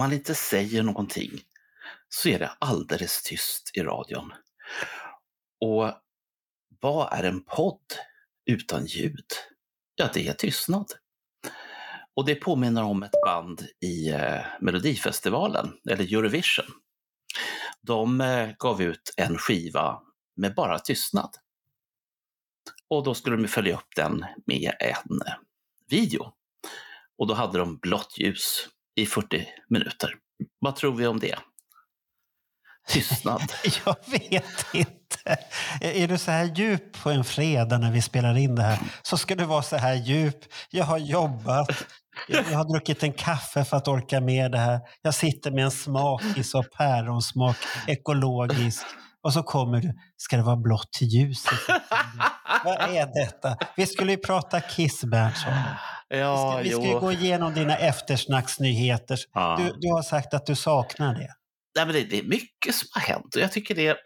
Man inte säger någonting så är det alldeles tyst i radion. Och vad är en podd utan ljud? Ja, det är tystnad. Och det påminner om ett band i eh, Melodifestivalen, eller Eurovision. De eh, gav ut en skiva med bara tystnad. Och då skulle de följa upp den med en eh, video. Och då hade de blått ljus i 40 minuter. Vad tror vi om det? Tystnad. Jag vet inte. Är du så här djup på en fredag när vi spelar in det här så ska du vara så här djup. Jag har jobbat, jag har druckit en kaffe för att orka med det här. Jag sitter med en smakis av päronsmak, ekologisk. Och så kommer du, ska det vara blått ljus? Vad är detta? Vi skulle ju prata Kiss, Berntsson. Vi ska, Ja, vi ska ju jo. gå igenom dina eftersnacksnyheter. Ja. Du, du har sagt att du saknar det. Nej, men det, det är mycket som har hänt och jag tycker det,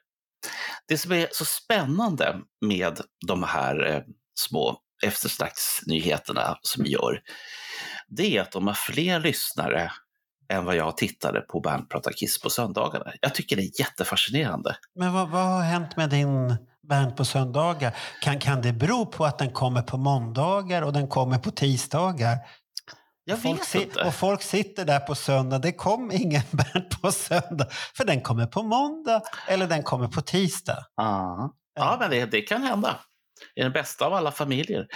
det som är så spännande med de här eh, små eftersnacksnyheterna som vi gör, det är att de har fler lyssnare än vad jag tittade på Bernt pratar Kiss på söndagarna. Jag tycker det är jättefascinerande. Men vad, vad har hänt med din Bernt på söndagar? Kan, kan det bero på att den kommer på måndagar och den kommer på tisdagar? Jag folk vet inte. Och folk sitter där på söndag. Det kom ingen Bernt på söndag. För den kommer på måndag eller den kommer på tisdag. Ja, ja men det, det kan hända. I den bästa av alla familjer.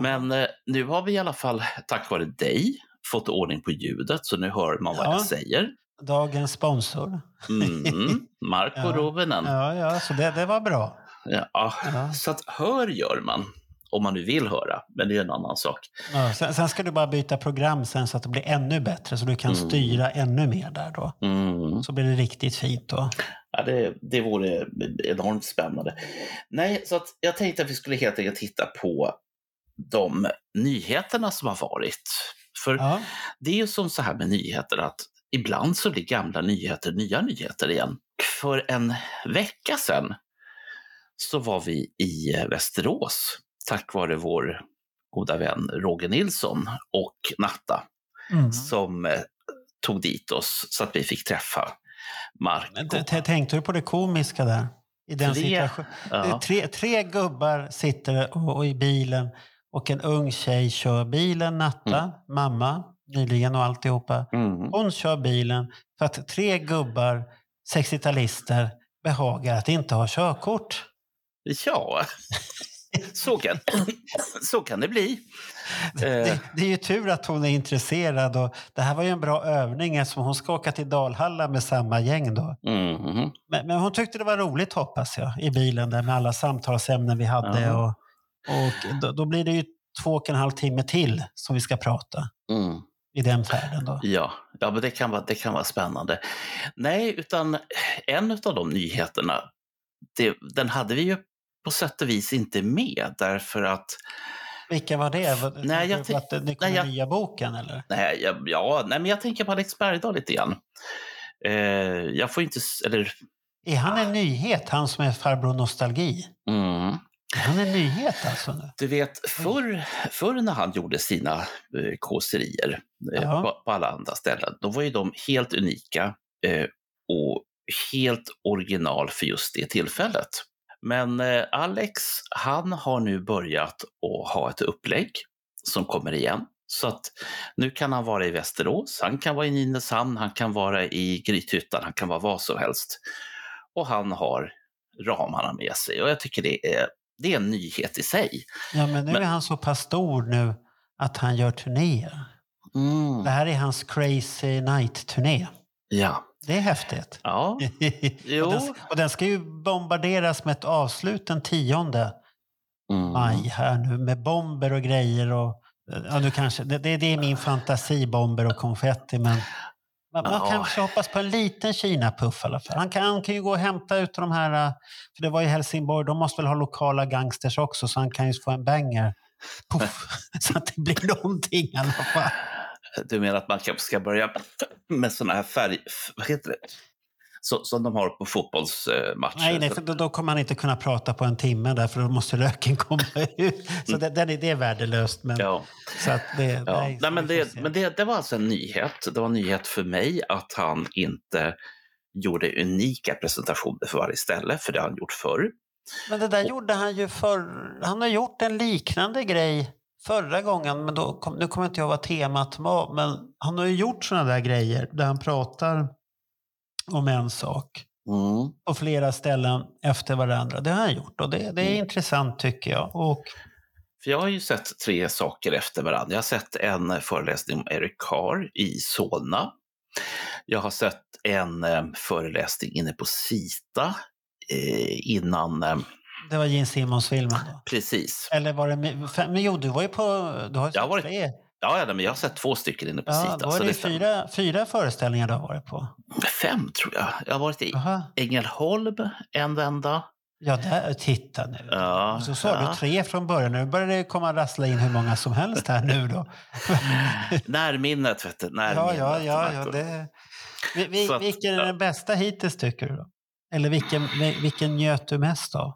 Men eh, nu har vi i alla fall, tack vare dig, fått ordning på ljudet, så nu hör man vad Ja. jag säger. Dagens sponsor. Mm, Marco Ja. Rovinen. Ja, ja, så det, det var bra. Ja. Ja. Så att hör gör man, om man nu vill höra, men det är en annan sak. Ja, sen, sen ska du bara byta program sen så att det blir ännu bättre. Så du kan Mm. styra ännu mer där då. Mm. Så blir det riktigt fint då. Ja, det, det vore enormt spännande. Nej, så att jag tänkte att vi skulle helt enkelt titta på de nyheterna som har varit. För Ja. det är ju som så här med nyheter att ibland så blir gamla nyheter nya nyheter igen. För en vecka sedan så var vi i Västerås tack vare vår goda vän Roger Nilsson och Natta Mm. som eh, tog dit oss så att vi fick träffa Marco. T- Tänkte du på det komiska där? I den Tre- situationen. Ja. Tre, tre gubbar sitter och, och i bilen och en ung tjej kör bilen, Natta, mamma, nyligen och alltihopa. Mm. Hon kör bilen för att tre gubbar, 60-talister, behagar att inte ha körkort. Ja, så kan, så kan det bli. Eh, Det, det är ju tur att hon är intresserad och det här var ju en bra övning eftersom hon ska åka till Dalhalla med samma gäng då. mhm. Men, men hon tyckte det var roligt hoppas jag i bilen där med alla samtalsämnen vi hade. Ja. Och, och då, då blir det ju två och en halv timme till som vi ska prata mm. i den färden då. Ja, ja men det kan, vara, det kan vara spännande. Nej, utan en av de nyheterna, det, den hade vi ju på sätt och vis inte med därför att Vilka var det? Var, Nej, jag att det kom nej, jag- nya boken eller? Nej, jag, ja, nej, men jag tänker på Alex Bergdahl lite grann. Eh, jag får inte, eller, Är han en nyhet, han som är farbror nostalgi? mm, Är han en nyhet alltså nu? du vet, förr, förr när han gjorde sina eh, kåserier eh, på, på alla andra ställen, då var ju de helt unika eh, och helt original för just det tillfället. Men eh, Alex, han har nu börjat att ha ett upplägg som kommer igen. Så att nu kan han vara i Västerås, han kan vara i Nynäshamn, han kan vara i Grythyttan, han kan vara vad som helst. Och han har ramarna med sig och jag tycker det är, det är en nyhet i sig. Ja, men nu Men- är han så pass stor nu att han gör turnéer. Mm. Det här är hans Crazy Night-turné. Ja. Det är häftigt. Ja. Jo. och, den, och den ska ju bombarderas med ett avslut den 10 Mm. maj här nu med bomber och grejer. Och, ja, nu kanske, det, det det är min fantasi, bomber och konfetti. Men Man, man Ja. kanske hoppas på en liten Kina-puff i alla fall. Han kan, han kan ju gå och hämta ut de här, eh, för det var i Helsingborg, de måste väl ha lokala gangsters också, så han kan ju få en banger. Puff, så att det blir någonting i alla fall. Du menar att man kanske ska börja med sådana här färg... Vad heter det? Så, som de har på fotbollsmatcher. Nej, nej, för då, då kommer han inte kunna prata på en timme där, för då måste röken komma ut. Så det, den är, det är värdelöst. Men, Ja. så att det, Ja. nej, Nej, men vi får det, men det, det var alltså en nyhet. Det var en nyhet för mig att han inte gjorde unika presentationer för varje ställe, för det har han gjort förr. Men det där gjorde han ju förr. Han har gjort en liknande grej förra gången, men då kom, nu kommer inte jag vad temat var. Men han har ju gjort sådana där grejer där han pratar om en sak Mm. på flera ställen efter varandra. Det har han gjort och det, det är intressant tycker jag. Och, För jag har ju sett tre saker efter varandra. Jag har sett en föreläsning om Eric Carr i Solna. Jag har sett en eh, föreläsning inne på Sita eh, innan, eh, det var Gene Simmons-filmen precis. Eller var det... fem- Men jo, du var ju på... Du har Jag har sett varit tre. Ja, ja, men jag har sett två stycken inne på Ja, Sita. då är det stämmer. fyra, fyra föreställningar du har varit på. Fem tror jag. Jag har varit i Aha. Ängelholm en vända. Ja, där, titta nu. Ja, så sa ja. du tre från början. Nu börjar det komma rassla in hur många som helst här nu då. Närminnet, vet du. ja, Närminnet. ja, ja. ja Marco. det... Vi, vi, att, vilken är ja. den bästa hittills tycker du? då? Eller vilken, vilken njöt du mest av?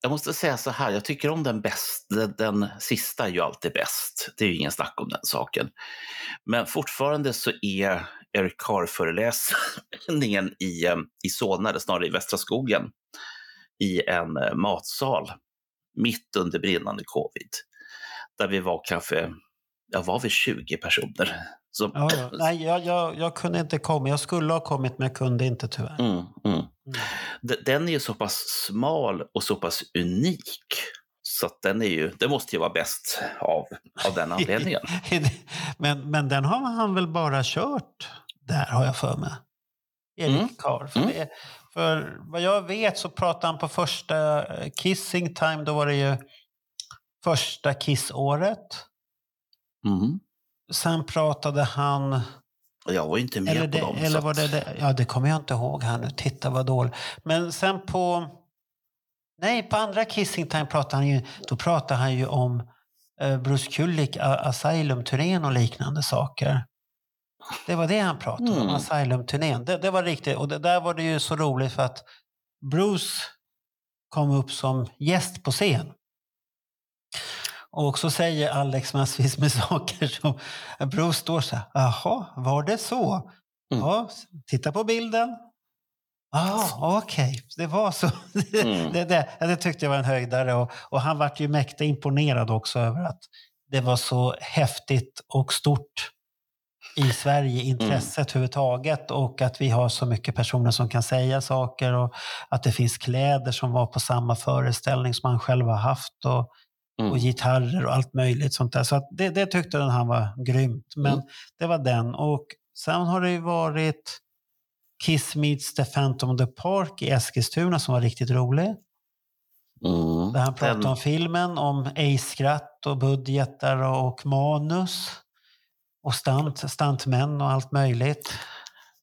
Jag måste säga så här, jag tycker om den bästa, den, den sista är ju alltid bäst. Det är ju ingen snack om den saken. Men fortfarande så är Eric Carr-föreläsningen i, ehm, i Solna, eller snarare i Västra skogen, i en eh, matsal mitt under brinnande covid. Där vi var kanske, ja var vi 20 personer? Som, Ja, ja. Nej, jag, jag, jag kunde inte komma. Jag skulle ha kommit, men jag kunde inte tyvärr. Mm, mm. D- Den är ju så pass smal och så pass unik. Så den, är ju, den måste ju vara bäst av, av den anledningen. men, men den har han väl bara kört där, har jag för mig. Erik Mm. Carr. För, Mm. det, för vad jag vet så pratade han på första eh, Kissing Time, då var det ju första Kiss-året. Mm. Sen pratade han... Jag var inte med Eller, på det, dem. så eller var det, det Ja, det kommer jag inte ihåg här nu. Titta vad dåligt. Men sen på... Nej, på andra Kissing Time pratade han ju, då pratade han ju om eh, Bruce Kulick, Asylum-turnén och liknande saker. Det var det han pratade om, Mm. Asylum-turnén. Det, det var riktigt. Och det, där var det ju så roligt för att Bruce kom upp som gäst på scen. Och så säger Alex massvis med saker som Bruce står så här, jaha, var det så? Mm. Ja, titta på bilden. Ja, ah, okej, det var så. Mm. det, det, det tyckte jag var en höjdare och, och han vart ju mäkta imponerad också över att det var så häftigt och stort i Sverige, intresset överhuvudtaget och att vi har så mycket personer som kan säga saker och att det finns kläder som var på samma föreställning som han själv har haft och, Mm. och gitarrer och allt möjligt sånt där. Så att det, det tyckte han var grymt. Men Mm. det var den. Och sen har det ju varit Kiss Meets the Phantom of the Park i Eskilstuna som var riktigt rolig. Mm. Där han pratade Den- om filmen, om ej-skratt och budgetar och manus. Och stunt, stuntmän och allt möjligt.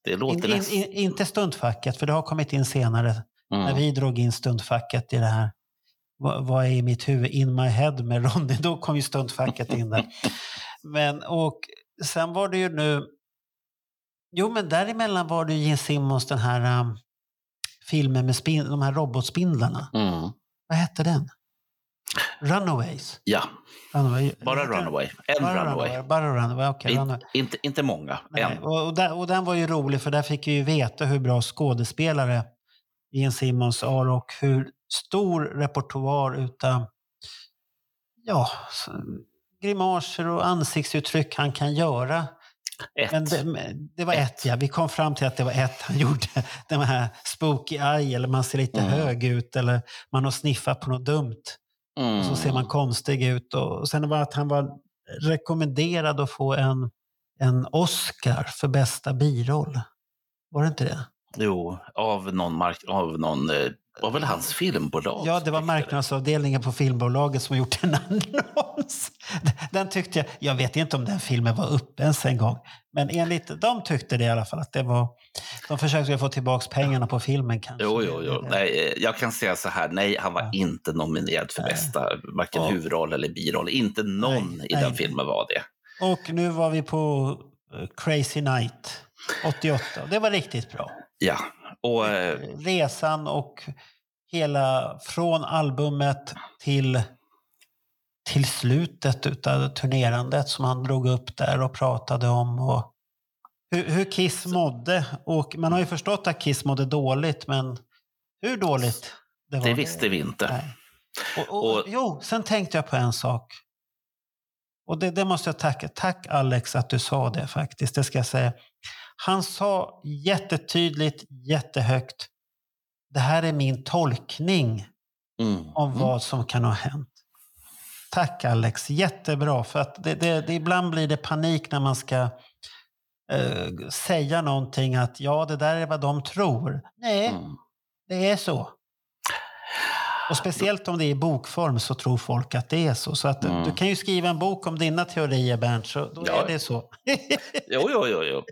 Det In, låter in, nästan... in, inte stuntfacket, för det har kommit in senare. När Mm. vi drog in stuntfacket i det här. Vad, vad är i mitt huvud? In my head med Ronny. Då kom ju stuntfacket in där. Men, och sen var det ju nu... Jo, men däremellan var det ju Gene Simmons, den här um, filmen med spin, de här robotspindlarna. Mm. Vad hette den? Runaways. Ja, Runaway. bara? Runaway. En Bara Runaway. Bara Runaway, okej. In, Runaway. inte, inte många, Nej, en. och, och, där, och den var ju rolig för där fick vi ju veta hur bra skådespelare Gene Simmons är och hur stor repertoar utav ja, grimaser och ansiktsuttryck han kan göra. Ett. Men det, det var ett. Ett. ja. Vi kom fram till att det var ett han gjorde. Den här spooky eye eller man ser lite Mm. hög ut eller man har sniffat på något dumt. Mm. Och så ser man konstig ut. Och sen var att han var rekommenderad att få en, en Oscar för bästa biroll. Var det inte det? Jo, av någon, mark, av någon eh, var väl hans filmbolag. Ja, det var marknadsavdelningen på filmbolaget som gjort en annons. Den tyckte jag, jag vet inte om den filmen var uppe ens en gång, men enligt de tyckte det i alla fall att det var, de försökte få tillbaka pengarna på filmen kanske. Jo, jo, jo. Nej, eh, jag kan säga så här, nej, han var Ja. inte nominerad för Nej. bästa, varken Och- huvudroll eller biroll. Inte någon Nej, i nej. den filmen var det. Och nu var vi på eh, Crazy Night 88 och det var riktigt bra. Ja, och eh, Resan och hela från albumet till till slutet av turnerandet som han drog upp där och pratade om. Och hur, hur Kiss mådde. Och man har ju förstått att Kiss mådde dåligt, men hur dåligt det var det visste vi inte. Och, och, Och- jo, sen tänkte jag på en sak. Och det, det måste jag tacka. Tack Alex att du sa det faktiskt. Det ska jag säga. Han sa jättetydligt, jättehögt. Det här är min tolkning Mm. om Mm. vad som kan ha hänt. Tack Alex, jättebra. För att det, det, det, ibland blir det panik när man ska eh, säga någonting att ja, det där är vad de tror. Nej, Mm. det är så. Och speciellt om det är i bokform så tror folk att det är så. Så att Mm. du kan ju skriva en bok om dina teorier Bernt, så då Ja. är det så. Jo, jo, jo. jo.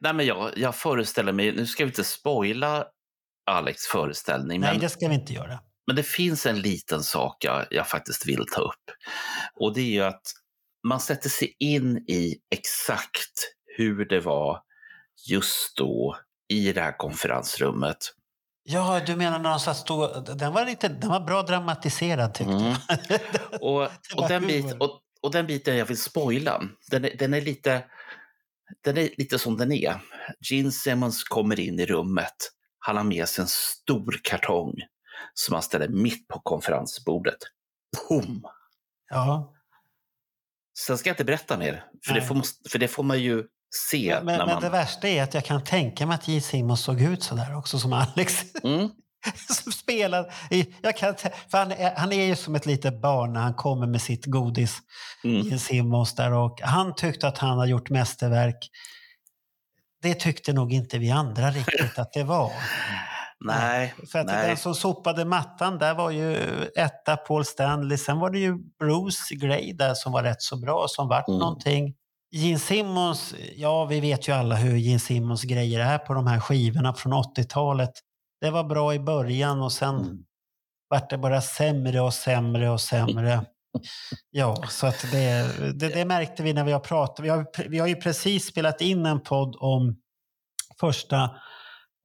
Nej, men jag, jag föreställer mig, nu ska vi inte spoila Alex föreställning, Nej, men, det ska vi inte göra. men det finns en liten sak jag, jag faktiskt vill ta upp. Och det är ju att man sätter sig in i exakt hur det var just då i det här konferensrummet. Ja, du menar när de satt stod... Den var, lite, den var bra dramatiserad tyckte Mm. jag. Och, och, den bit, och, och den biten jag vill spoila, den är, den är, lite, den är lite som den är. Gene Simmons kommer in i rummet. Han har med sig en stor kartong som han ställer mitt på konferensbordet. Pum! Ja. Sen ska jag inte berätta mer, för, det får, för det får man ju se Men, när men man... det värsta är att jag kan tänka mig att J. Simon såg ut så där också som Alex. Mm, som spelar jag kan, för han, är, han är ju som ett litet barn när han kommer med sitt godis. mm. J. Simons där och han tyckte att han har gjort mästerverk. Det tyckte nog inte vi andra riktigt att det var. Nej, För att nej. den som sopade mattan där var ju etta Paul Stanley. Sen var det ju Bruce Gray där som var rätt så bra, som vart Mm. någonting. Gene Simmons, ja vi vet ju alla hur Gene Simmons grejer är på de här skivorna från 80-talet. Det var bra i början och sen Mm. vart det bara sämre och sämre och sämre. Ja, så att det, det, det märkte vi när vi har pratat. Vi har, vi har ju precis spelat in en podd om första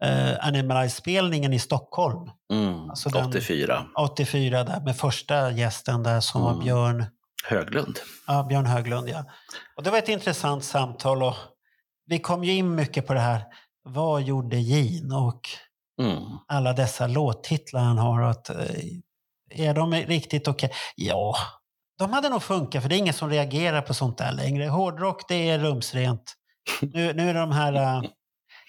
eh, Animalize-spelningen i Stockholm. Mm. Alltså den- 84. 84 där med första gästen där som var Mm. Björn, Höglund. ja, Björn Höglund. Ja. Och det var ett intressant samtal och vi kom ju in mycket på det här. Vad gjorde Gene och Mm. alla dessa låttitlar han har? Att, eh, är de riktigt okej? Ja, de hade nog funkat för det är ingen som reagerar på sånt där längre. Hårdrock det är rumsrent. Nu, nu är det de här uh,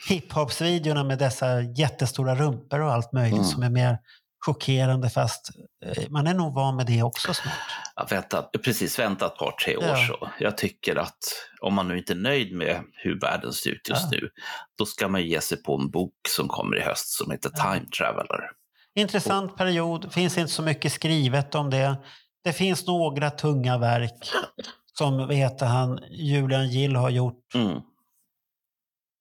hiphopsvideorna med dessa jättestora rumpor och allt möjligt Mm. som är mer chockerande fast eh, man är nog van med det också snart. Ja, vänta, precis, vänta ett par, tre år Ja. så. Jag tycker att om man nu inte är nöjd med hur världen ser ut just Ja. nu, då ska man ge sig på en bok som kommer i höst som heter. Time Traveler. Intressant period, finns inte så mycket skrivet om det. Det finns några tunga verk som vad heter han, Julian Gill har gjort. Mm.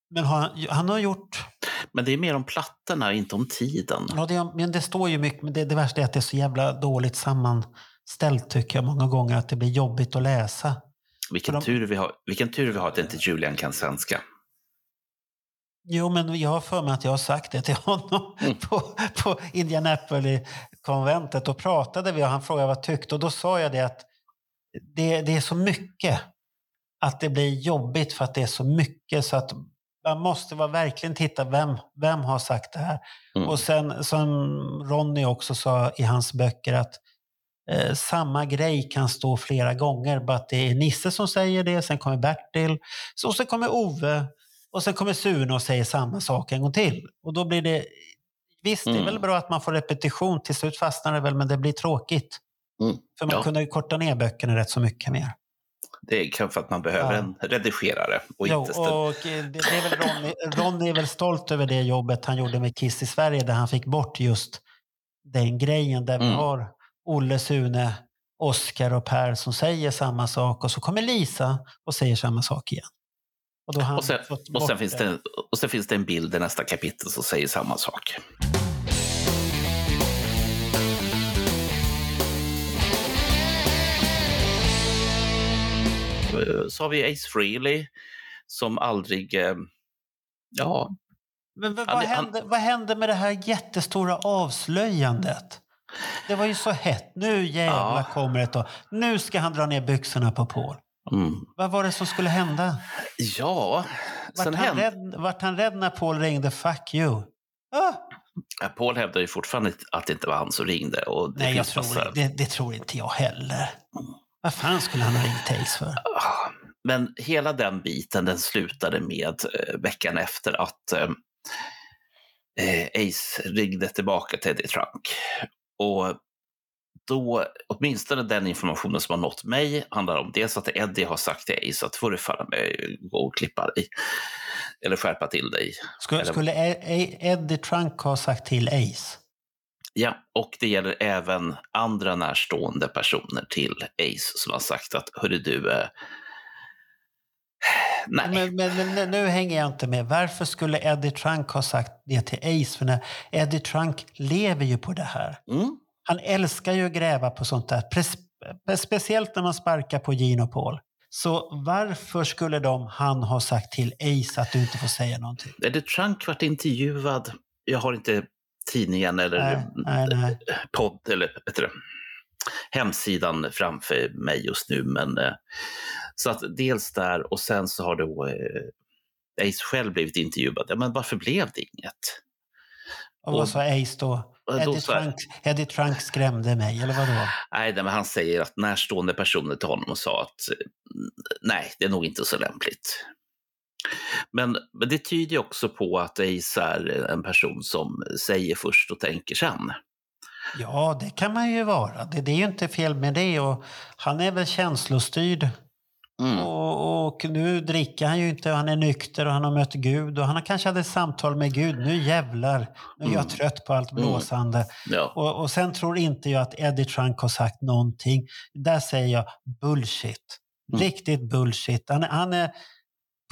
Men har, han har gjort Men det är mer om plattorna, inte om tiden. Ja, det, men det står ju mycket, men det, det värsta är att det är så jävla dåligt sammanställt tycker jag många gånger att det blir jobbigt att läsa. Vilken, de- tur vi har, vilken tur vi har att inte Julian kan svenska. Jo, men jag har för mig att jag har sagt det till honom Mm. på, på Indianapolis-konventet. Då pratade vi och han frågade vad jag tyckte och då sa jag det att det, det är så mycket att det blir jobbigt för att det är så mycket så att man måste vara verkligen titta vem, vem har sagt det här. Mm. Och sen som Ronny också sa i hans böcker att eh, samma grej kan stå flera gånger. Bara att det är Nisse som säger det, sen kommer Bertil, så sen kommer Ove och sen kommer Sune och säger samma sak en gång till. Och då blir det... Visst, det är Mm. väl bra att man får repetition. Till slut fastnar det väl, men det blir tråkigt. Mm. För man Ja. kunde ju korta ner böckerna rätt så mycket mer. Det är kanske för att man behöver Ja. en redigerare och Jo, inte och det, är väl Ronny, Ronny är väl stolt över det jobbet han gjorde med Kiss i Sverige där han fick bort just den grejen där vi Mm. har Olle, Sune, Oskar och Per som säger samma sak och så kommer Lisa och säger samma sak igen. Och, då har Och sen, och, sen finns det, och sen finns det en bild i nästa kapitel som säger samma sak. Så har vi Ace Frehley som aldrig... eh, Ja, Men vad, Han- vad, han- hände, vad hände med det här jättestora avslöjandet? Det var ju så hett. Nu jävlar Ja. kommer det. Då. Nu ska han dra ner byxorna på Paul. mm. Vad var det som skulle hända? ja. Vart Sen han, rädd, vart han rädd när Paul ringde “fuck you”? Ah, Ja, Paul hävdar ju fortfarande att det inte var han som ringde. Och det nej, jag tror, massa- det, det tror inte jag heller. Vad fan skulle han ha ringt Ace för? Men hela den biten den slutade med eh, veckan efter att eh, eh, Ace ringde tillbaka till Eddie Trunk. Och då, åtminstone den informationen som har nått mig, handlar om dels att Eddie har sagt till Ace att får du fan med gå och klippa dig. Eller skärpa till dig. Skulle, Eller- skulle E- E- Eddie Trunk ha sagt till Ace? Ja, och det gäller även andra närstående personer till Ace som har sagt att hörru du, eh, nej. Men, men, men nu- hänger jag inte med. Varför skulle Eddie Trunk ha sagt det till Ace? För när Eddie Trunk lever ju på det här. Mm. Han älskar ju att gräva på sånt där. Speciellt när man sparkar på och Paul. Så varför skulle de, han ha sagt till Ace att du inte får säga någonting? Eddie Trunk varit intervjuad, jag har inte tidningen eller Nej, nej, nej. podd eller det, hemsidan framför mig just nu. Men, eh, så att dels där och sen så har då eh, Ace själv blivit intervjuad. Ja, men varför blev det inget? Och vad sa Ace då? Eddie Trunk, Eddie Trunk skrämde mig, eller vadå? Nej, nej, men han säger att närstående personer till honom och sa att eh, nej, det är nog inte så lämpligt. Men, men det tyder också på att Ace är en person som säger först och tänker sen. Ja, det kan man ju vara. Det, det är ju inte fel med det. Och han är väl känslostyrd. Mm. Och, och nu dricker han ju inte. Han är nykter och han har mött Gud. Och han har kanske hade samtal med Gud. Nu jävlar, nu är jag Mm. trött på allt blåsande. Ja. Och, och sen tror inte jag att Eddie Trunk har sagt någonting. Där säger jag bullshit. Mm. Riktigt bullshit. Han, han är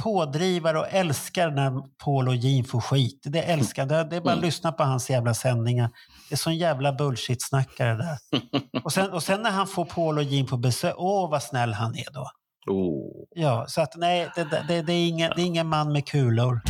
pådrivare och älskar när Paul och Gene får skit. Det älskar det, det är bara att Mm. lyssna på hans jävla sändningar. Det är sån jävla bullshit-snackare där. Och sen, och sen när han får Paul och Gene på besök, åh vad snäll han är då. Oh. Ja, så att nej, det, det, det, är, ingen, det är ingen man med kulor.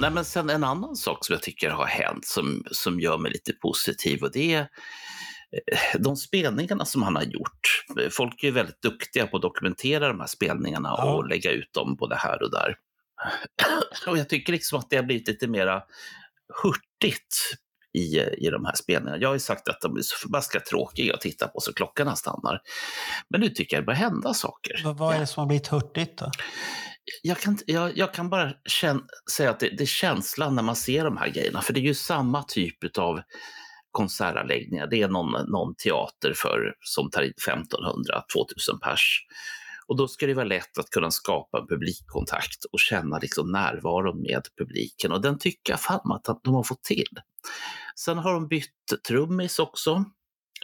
Nej, men sen en annan sak som jag tycker har hänt som, som gör mig lite positiv och det är eh, de spelningarna som han har gjort. Folk är ju väldigt duktiga på att dokumentera de här spelningarna Ja. och lägga ut dem både här och där. Och jag tycker liksom att det har blivit lite mera hurtigt i, i de här spelningarna. Jag har ju sagt att de är så förbaskat tråkiga att titta på så klockorna stannar. Men nu tycker jag det börjar hända saker. Vad, vad är det som har blivit hurtigt då? Jag kan, jag, jag kan bara kän, säga att det, det är känslan när man ser de här grejerna, för det är ju samma typ av konsertanläggningar. Det är någon, någon teater för, som tar in 1500-2000 pers. Och då ska det vara lätt att kunna skapa en publikkontakt och känna liksom närvaron med publiken. Och den tycker jag fan att de har fått till. Sen har de bytt trummis också.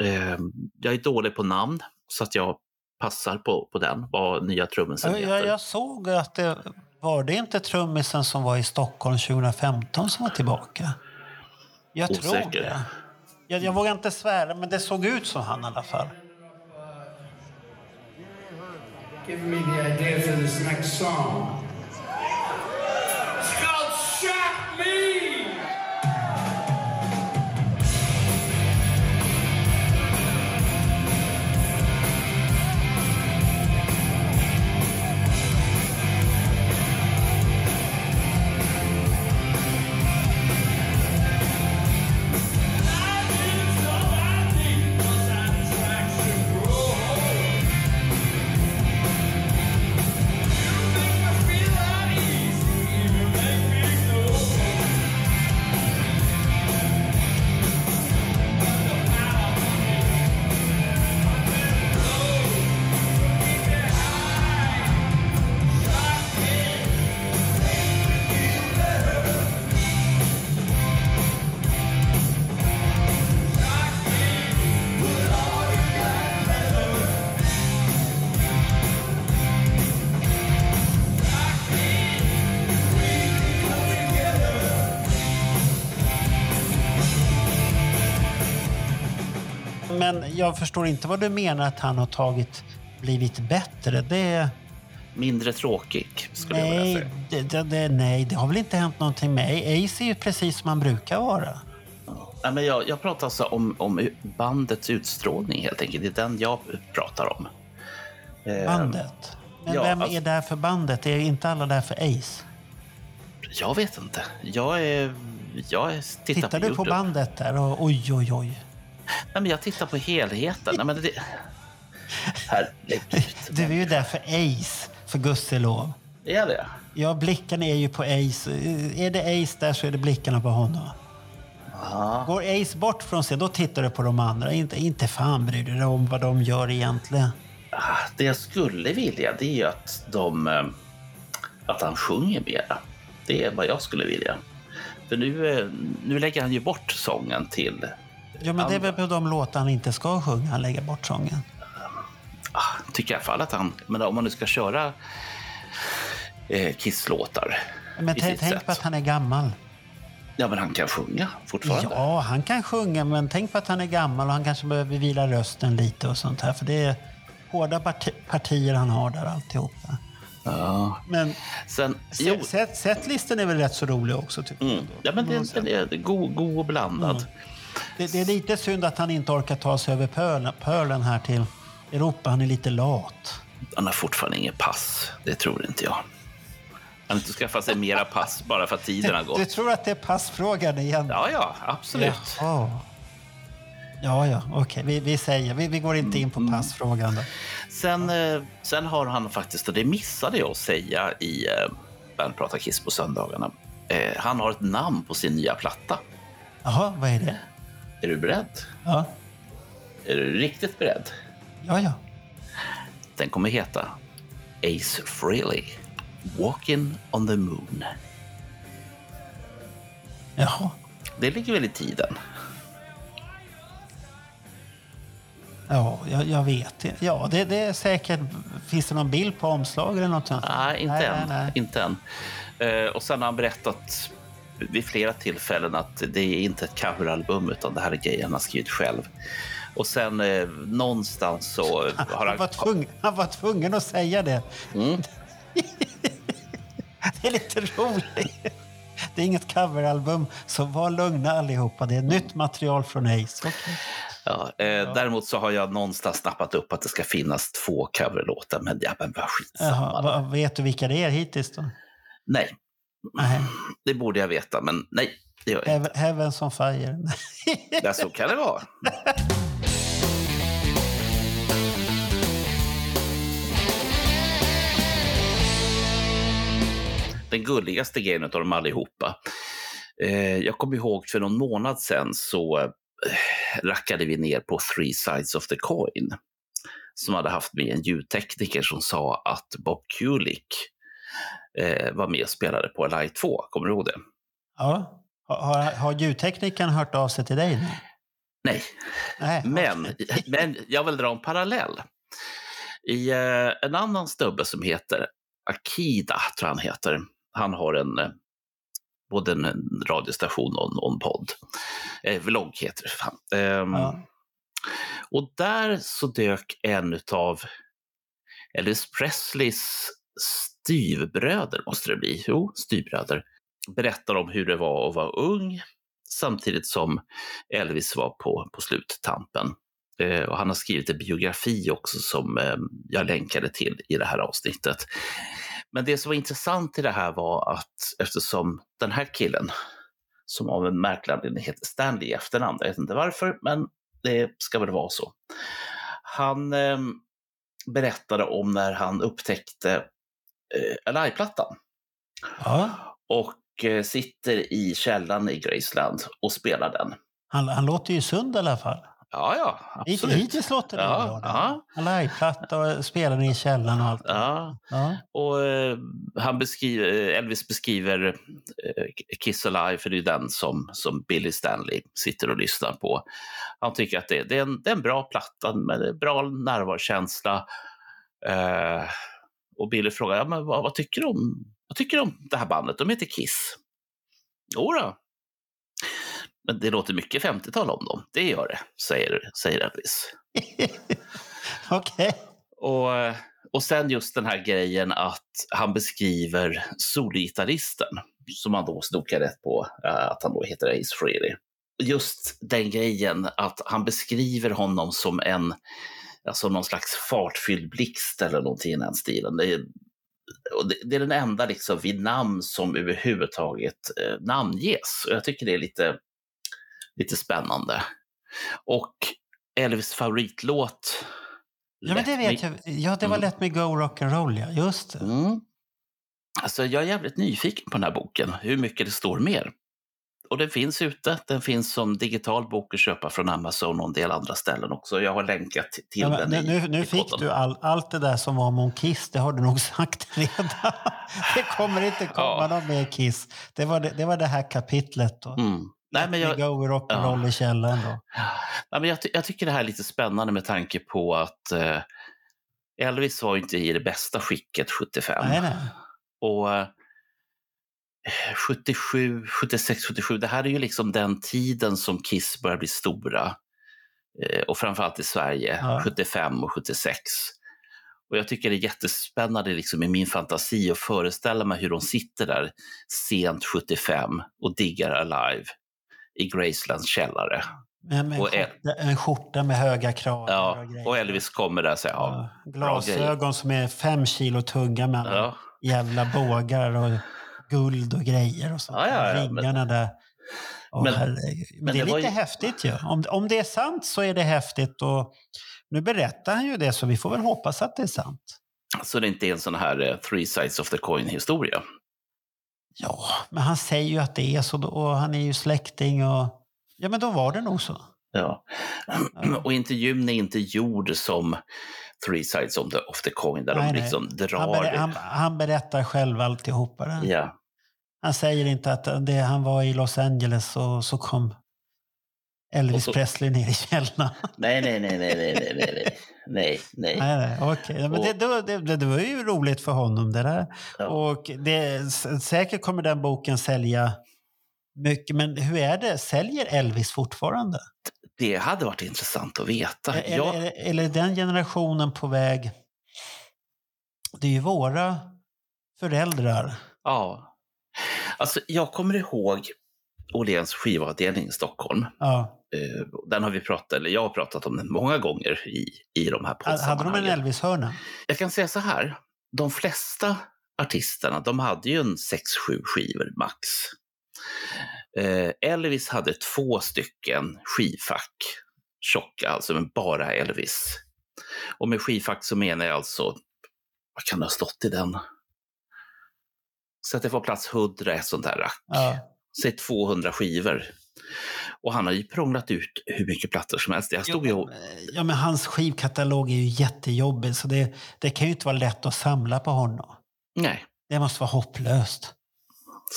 Ehm, jag är dålig på namn, så att jag passar på, på den, vad nya trummisen Jag, heter. jag, jag såg att det var det inte trummisen som var i Stockholm 2015 som var tillbaka? Jag tror Osäker. det. Jag, jag vågar inte svära, men det såg ut som han i alla fall. Give me the idea for this next song. Men jag förstår inte vad du menar att han har tagit, blivit bättre. Det, Mindre tråkig, skulle jag vilja nej, säga. det, det, det, nej, det har väl inte hänt någonting med Ace är ju precis som han brukar vara. Nej, men jag, jag pratar alltså om, om bandets utstrålning helt enkelt. Det är den jag pratar om. Eh, Bandet. Men ja, vem alltså- är där för bandet? Är inte alla där för Ace? Jag vet inte. Jag är... Jag är, tittar Tittar på du på bandet där och oj, oj, oj. Nej, men jag tittar på helheten. Nej, men det... Herregud. Du är ju där för Ace, för gusselov. Är det? Ja, blickarna är ju på Ace. Är det Ace där så är det blickarna på honom. Ja. Går Ace bort från sig, då tittar du på de andra. Inte, inte fan bryr du dig om vad de gör egentligen. Ah, Det jag skulle vilja det är ju att de... eh, Att han sjunger mera. Det är vad jag skulle vilja. För nu, eh, nu lägger han ju bort sången till... Ja, men det är väl på de låtar han inte ska sjunga, han lägger bort sången. Ah, tycker i alla fall att han... Men om man nu ska köra eh, Kiss-låtar Men tänk, tänk på att han är gammal. Ja, men han kan sjunga fortfarande. Ja, han kan sjunga, men tänk på att han är gammal och han kanske behöver vila rösten lite och sånt här. För det är hårda parti partier han har där alltihopa. Ja. Men Sen, set, set, setlisten är väl rätt så rolig också tycker jag. mm, ja, men den, den är god, god och blandad. Mm. Det, det är lite synd att han inte orkar ta sig över pölen, pölen här till Europa. Han är lite lat. Han har fortfarande inget pass. Det tror inte jag. Han inte skaffat sig mera pass bara för att tiden har Du gått. tror att det är passfrågan igen? Ja, ja, absolut. Jaha. Ja, ja, okej. Vi, vi säger, vi, vi går inte in på Mm. passfrågan då. Sen, eh, sen har han faktiskt, och det missade jag att säga i eh, Band Prata Kiss på söndagarna. Eh, han har ett namn på sin nya platta. Jaha, vad är det? Är du beredd? Ja, Är du riktigt beredd? ja, ja. Den kommer heta Ace Frehley, Walking on the Moon. Jaha. Det ligger väl i tiden? Ja, jag, jag vet. Ja, det, det är säkert... Finns det någon bild på omslag eller något sånt? Nej, inte nej, än. Nej, nej. Inte än. Eh, och sen har han berättat vid flera tillfällen att det är inte ett coveralbum utan det här är grejer han har skrivit själv. Och sen eh, någonstans så har Han han... var, tvungen, han var tvungen att säga det. Mm. Det är lite roligt. Det är inget coveralbum, så var lugna allihopa. Det är nytt material från Ace. Okej. Ja, eh, Däremot så har jag någonstans snappat upp att det ska finnas två coverlåtar, men ja, men vad skitsamma. Jaha, vad- vet du vilka det är hittills då? Nej, Nej. det borde jag veta, men nej, det gör jag inte. Heaven- on fire. Ja, så kan det vara. Den gulligaste grejen av dem allihopa. Eh, jag kommer ihåg för någon månad sedan så eh, rackade vi ner på Three Sides of the Coin som hade haft med en ljudtekniker som sa att Bob Kulick eh, var med och spelade på Live 2. Kommer du ihåg det? Ja. Har, har, ljudteknikern hört av sig till dig nu? Nej, Nej. Men, men jag vill dra en parallell. I eh, en annan snubbe som heter Akida, tror jag han heter. Han har en, eh, både en, radiostation och en, och en podd. Eh, vlogg heter det. Ehm, Ja. Och där så dök en av Elvis Presleys styvbröder, måste det bli. Jo, styvbröder. Berättar om hur det var att vara ung samtidigt som Elvis var på, på sluttampen. Eh, och han har skrivit en biografi också som eh, jag länkade till i det här avsnittet. Men det som var intressant i det här var att eftersom den här killen, som av en märklig anledning heter Stanley i efternamn, jag vet inte varför, men det ska väl vara så. Han eh, berättade om när han upptäckte eh, Alive-plattan Ja. och eh, sitter i källaren i Graceland och spelar den. Han, han låter ju sund i alla fall. Ja, ja, absolut. Hittills låter det Ja, ja. Han liveplatta och spelar den i källaren och allt. Ja, Ja. och eh, han beskriver, Elvis beskriver eh, Kiss Alive, för det är den som, som Billy Stanley sitter och lyssnar på. Han tycker att det, det, är, en, det är en bra platta med bra närvarokänsla. Eh, och Billy frågar, ja, men vad, vad, tycker du om, vad tycker du om det här bandet? De heter Kiss. Jo då. Men det låter mycket 50-tal om dem. Det gör det, säger, säger Elvis. Okej. Och, och sen just den här grejen att han beskriver solgitarristen, som man då snokar rätt på, eh, att han då heter Ace Frehley. Just den grejen att han beskriver honom som en, alltså någon slags fartfylld blixt eller någonting i den stilen. Det är, det, det är den enda liksom vid namn som överhuvudtaget eh, namnges. Och jag tycker det är lite, lite spännande. Och Elvis favoritlåt Ja, men det vet jag. Ja, det var Mm. Let Me Go Rock'n'Roll, ja. Just det. Mm. Alltså, jag är jävligt nyfiken på den här boken, hur mycket det står mer. Och den finns ute. Den finns som digital bok att köpa från Amazon och en del andra ställen också. Jag har länkat till Ja, den men, i, nu nu i fick podden. du all, allt det där som var om Kiss, det har du nog sagt redan. Det kommer inte komma Ja. någon mer Kiss. Det var det, det var det här kapitlet då. Mm. Nej, men jag, Go Rock'n'Roll i källaren då. nej, men jag, jag tycker det här är lite spännande med tanke på att eh, Elvis var ju inte i det bästa skicket 75. Nej, nej. Och eh, 77, 76, 77, det här är ju liksom den tiden som Kiss börjar bli stora. Eh, Och framförallt i Sverige, Ja. 75 och 76. Och jag tycker det är jättespännande liksom i min fantasi att föreställa mig hur de sitter där sent 75 och diggar Alive i Gracelands källare. En, Och skjorta, en skjorta med höga kragar Ja, och grejer. och Elvis kommer där och säger ja. Glasögon som är fem kilo tunga med ja, jävla bågar och guld och grejer och sånt. Ja, ja, ja, men- Ringarna där. Åh, Men- men, men det är det lite ju- häftigt ju. Om, om det är sant så är det häftigt. Och nu berättar han ju det så vi får väl hoppas att det är sant. så det inte är en sån här eh, three sides of the coin historia. Ja, men han säger ju att det är så och han är ju släkting och ja men då var det nog så. Ja. Och intervjun är inte gjord som Three Sides of the, of the Coin, där Nej, de nej. liksom drar... Han, ber, han, han berättar själv alltihopa det. Ja. Han säger inte att det, han var i Los Angeles och så kom Elvis så- Presley ner i källaren. Nej, nej, nej, nej, nej, nej, nej, nej, nej, nej. Nej, nej, okej. Ja, Men det, det, var- det, det var ju roligt för honom det där. Ja. Och det, säkert kommer den boken sälja mycket. Men hur är det? Säljer Elvis fortfarande? Det hade varit intressant att veta. Eller, Ja, eller, eller den generationen på väg? Det är ju våra föräldrar. ja. Alltså, jag kommer ihåg Åhléns skivavdelning i Stockholm. Ja. Eh, Den har vi pratat, eller jag har pratat om den många gånger i, i de här Hade de en poddsammanhangen. Elvis-hörna? Jag kan säga så här, de flesta artisterna, de hade ju en 6-7 skivor max. Eh, Elvis hade två stycken skivfack, tjocka, alltså med bara Elvis. Och med skivfack så menar jag alltså, vad kan det ha stått i den? Så att det får plats 100 ett sånt här rack. Ja. Säg 200 skivor. Och han har ju prånglat ut hur mycket plattor som helst. Jag stod ju och Ja, men hans skivkatalog är ju jättejobbig så det, det kan ju inte vara lätt att samla på honom. Nej, Det måste vara hopplöst.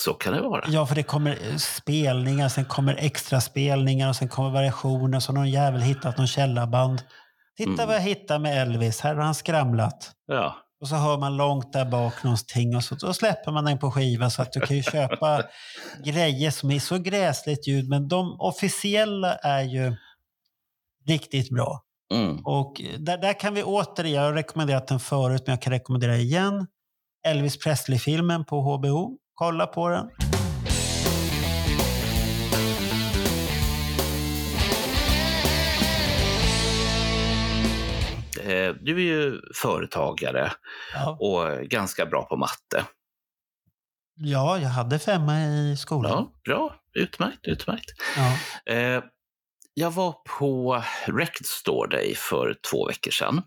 så kan det vara. Ja, för det kommer eh, spelningar, sen kommer extra spelningar och sen kommer variationer. Så någon jävel hittat någon källarband. Titta Mm. vad jag hittade med Elvis. Här har han skramlat. Ja. Och så hör man långt där bak någonting och så då släpper man den på skiva så att du kan ju köpa grejer som är så gräsligt ljud. Men de officiella är ju riktigt bra. Mm. Och där, där kan vi återigen, jag har rekommenderat den förut men jag kan rekommendera igen. Elvis Presley-filmen på HBO. Kolla på den. Eh, Du är ju företagare Ja. och ganska bra på matte. ja, jag hade femma i skolan. Ja, bra. Utmärkt, utmärkt. Ja. Eh, Jag var på Record Store Day för två veckor sedan.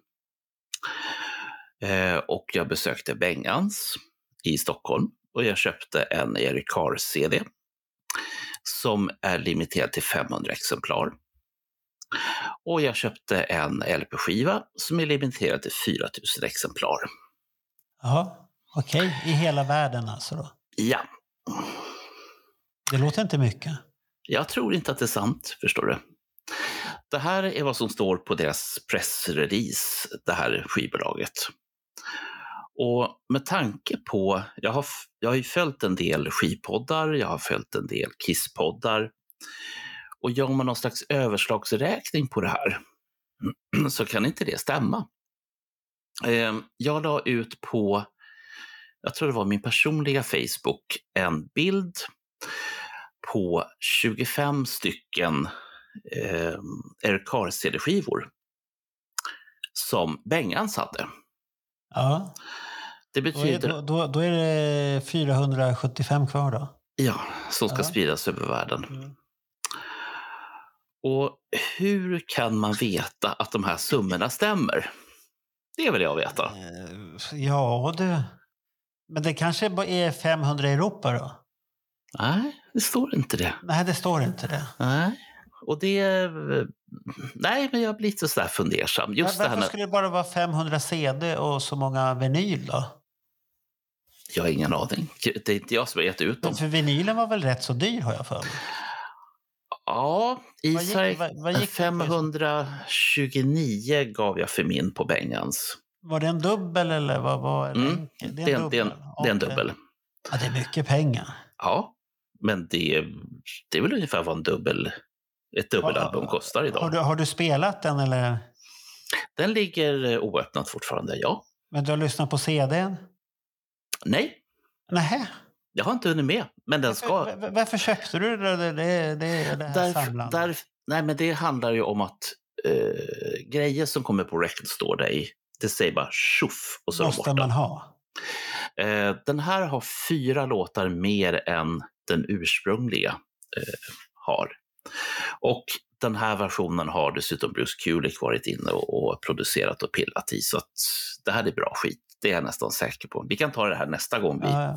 Eh, Och jag besökte Bengans i Stockholm och jag köpte en Eric Carr-CD som är limiterad till 500 exemplar. Och jag köpte en LP-skiva som är limiterad till 4000 exemplar. Ja, okej. I hela världen alltså då. Ja, Det låter inte mycket. jag tror inte att det är sant, förstår du. Det här är vad som står på deras pressrelease, det här skivbolaget. Och med tanke på, jag har, jag har ju följt en del skivpoddar, jag har följt en del Kisspoddar Och gör man någon slags överslagsräkning på det här så kan inte det stämma. Eh, jag la ut på, jag tror det var min personliga Facebook, en bild på 25 stycken eh, Eric CD-skivor som Bengans hade. Ja. Det Då är, betyder, då, då, då är det 475 kvar då. ja, som ska Ja. spridas över världen. Mm. Och hur kan man veta att de här summorna stämmer? Det vill jag veta. Eh, Ja, du. Men det kanske är 500 i Europa då? Nej, det står inte det. Nej, det står inte det. Nej. Och det... Nej, men jag blir lite sådär fundersam. Just Var- det här Varför skulle det bara vara 500 CD och så många vinyl då? Jag har ingen aning. Det är inte jag som har gett ut dem. Men för vinylen var väl rätt så dyr har jag för mig. Ja, Isak, vad- vad gick det för? 529 gav jag för min på Bengans. Var det en dubbel eller vad var det? Mm? Det är en, det är en, det är en dubbel. Ja, det är mycket pengar. Ja, men det, det är väl ungefär vad en dubbel, ett dubbelalbum kostar idag. Har du, har du spelat den eller? Den ligger eh, oöppnad fortfarande, ja. Men du har lyssnat på CDn? Nej, Nej. Jag har inte hunnit med. Men den ska... Varför, varför köpte du det, det, det, det, här Därför, samlandet? där, nej, men det handlar ju om att eh, grejer som kommer på Record Store Day, det säger bara tjoff och så är måste borta. man ha. Eh, den här har fyra låtar mer än den ursprungliga eh, har. Och den här versionen har dessutom Bruce Kulick varit inne och, och producerat och pillat i, så att det här är bra skit. Det är jag nästan säker på. Vi kan ta det här nästa gång vi... Ja,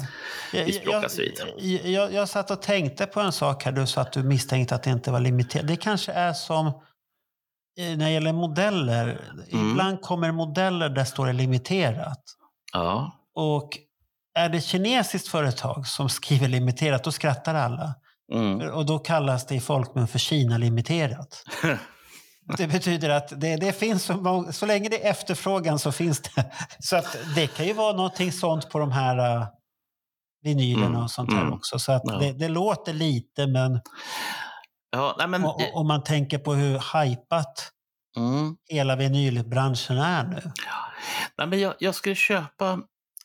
ja. vi språkas jag, vid. jag, jag, satt och tänkte på en sak här. Du sa att du misstänkte att det inte var limiterat. Det kanske är som eh, när det gäller modeller. Mm. Ibland kommer modeller där står det limiterat. Ja, Och är det kinesiskt företag som skriver limiterat, då skrattar alla. mm. Och då kallas det i folkmun för Kina-limiterat. Det betyder att det, det finns så, så länge det är efterfrågan så finns det. Så att det kan ju vara någonting sånt på de här uh, vinylerna Mm, och sånt här mm. också. Så att Ja. det, det låter lite, men ja nej, men... o- o- om man tänker på hur hypat Mm. hela vinylbranschen är nu. Nej, men jag, jag skulle köpa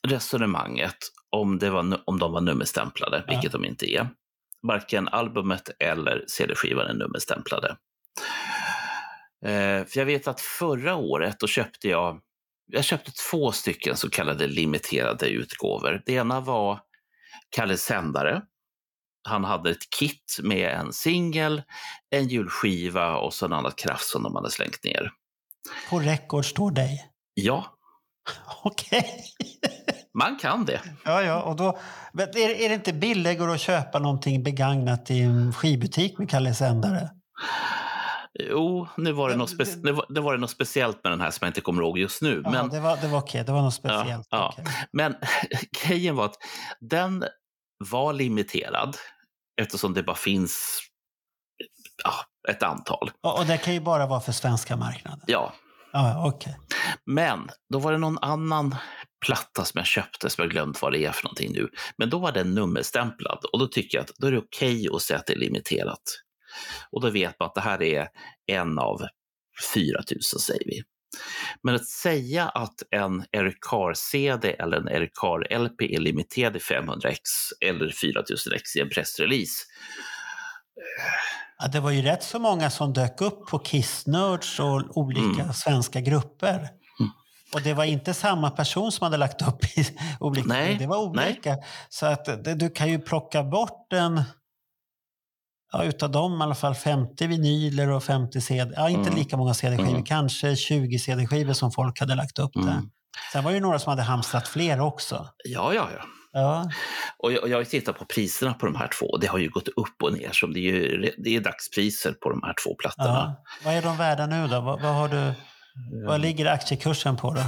resonemanget om, det var, om de var nummerstämplade, Ja. vilket de inte är. Varken albumet eller CD-skivan är nummerstämplade. Eh, för jag vet att förra året då köpte jag, jag köpte två stycken så kallade limiterade utgåvor. Det ena var Kalle Sändare. Han hade ett kit med en singel, en julskiva och så en annat kraft som de hade slängt ner. På Record står dig. Ja, Okej. man kan det. Ja, ja. Och då, är, är det inte billigare att köpa någonting begagnat i en skivbutik med Kalle Sändare? Jo, nu var det, Men något, spe- det- var, det var det något speciellt med den här som jag inte kommer ihåg just nu. Ja, men, det, var, det var okej, det var något speciellt. ja. okej. men grejen var att den var limiterad eftersom det bara finns ja, ett antal. Och, och det kan ju bara vara för svenska marknaden. Ja, Ja, okej. men då var det någon annan platta som jag köpte som jag glömt vad det är för någonting nu. Men då var den nummerstämplad och då tycker jag att då är det okej att säga att det är limiterat. Och då vet man att det här är en av 4 000 säger vi. Men att säga att en Eric Carr-CD eller en Eric Carr-LP är limiterad i 500x eller 4000x i en pressrelease. Ja, det var ju rätt så många som dök upp på Kissnörds och olika Mm. svenska grupper. Och det var inte samma person som hade lagt upp i olika. Nej, det var olika. Så att du kan ju plocka bort en... Ja, utav dem i alla fall 50 vinyler och 50 CD. Ja, inte Mm. lika många CD-skivor. Mm. Kanske 20 CD-skivor som folk hade lagt upp där. Mm. Sen var det ju några som hade hamstrat fler också. Ja, ja, ja. Ja, Och jag, och jag har tittat på priserna på de här två. Det har ju gått upp och ner. Så det, är ju, det är dagspriser på de här två plattorna. ja. Vad är de värda nu då? Vad, vad, har du, vad ligger aktiekursen på då?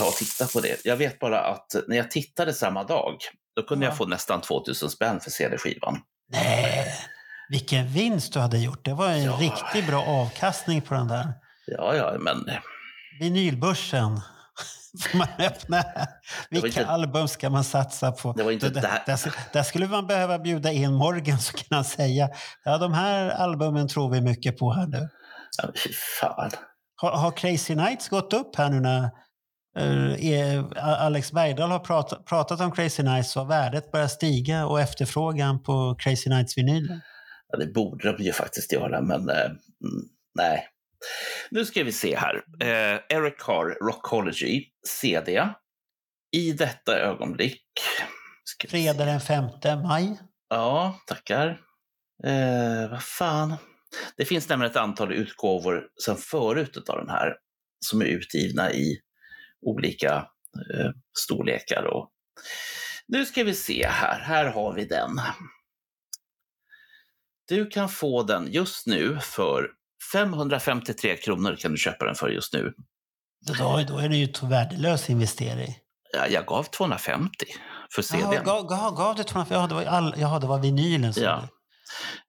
Ta och titta på det. Jag vet bara att när jag tittade samma dag, då kunde Ja. jag få nästan 2000 spänn för CD-skivan. Nej, vilken vinst du hade gjort. Det var en Ja. riktigt bra avkastning på den där Ja, ja, men vinylbörsen. får man öppna. Vilka inte- album ska man satsa på? Det var inte där, där. där, där skulle man behöva bjuda in Morgan så kan han säga ja, de här albumen tror vi mycket på här nu. Ja, fy fan. Har, har Crazy Nights gått upp här nu när Alex Bergdahl har pratat, pratat om Crazy Nights och värdet börjar stiga och efterfrågan på Crazy Nights vinyler? Ja, det borde de ju faktiskt göra, men eh, mm, nej. Nu ska vi se här. Eh, Eric Carr, Rockology, CD. I detta ögonblick. Fredag den 5 maj. Ja, tackar. Eh, vad fan. Det finns nämligen ett antal utgåvor sedan förut av den här som är utgivna i olika eh, storlekar. Och... Nu ska vi se här. Här har vi den. Du kan få den just nu för 553 kronor kan du köpa den för just nu. Då, då är det ju en värdelös investering. Ja, jag gav 250 för CDn. Jaha, gav, gav, gav du 200? Ja, det var, all, jaha, det var vinylen. som Ja.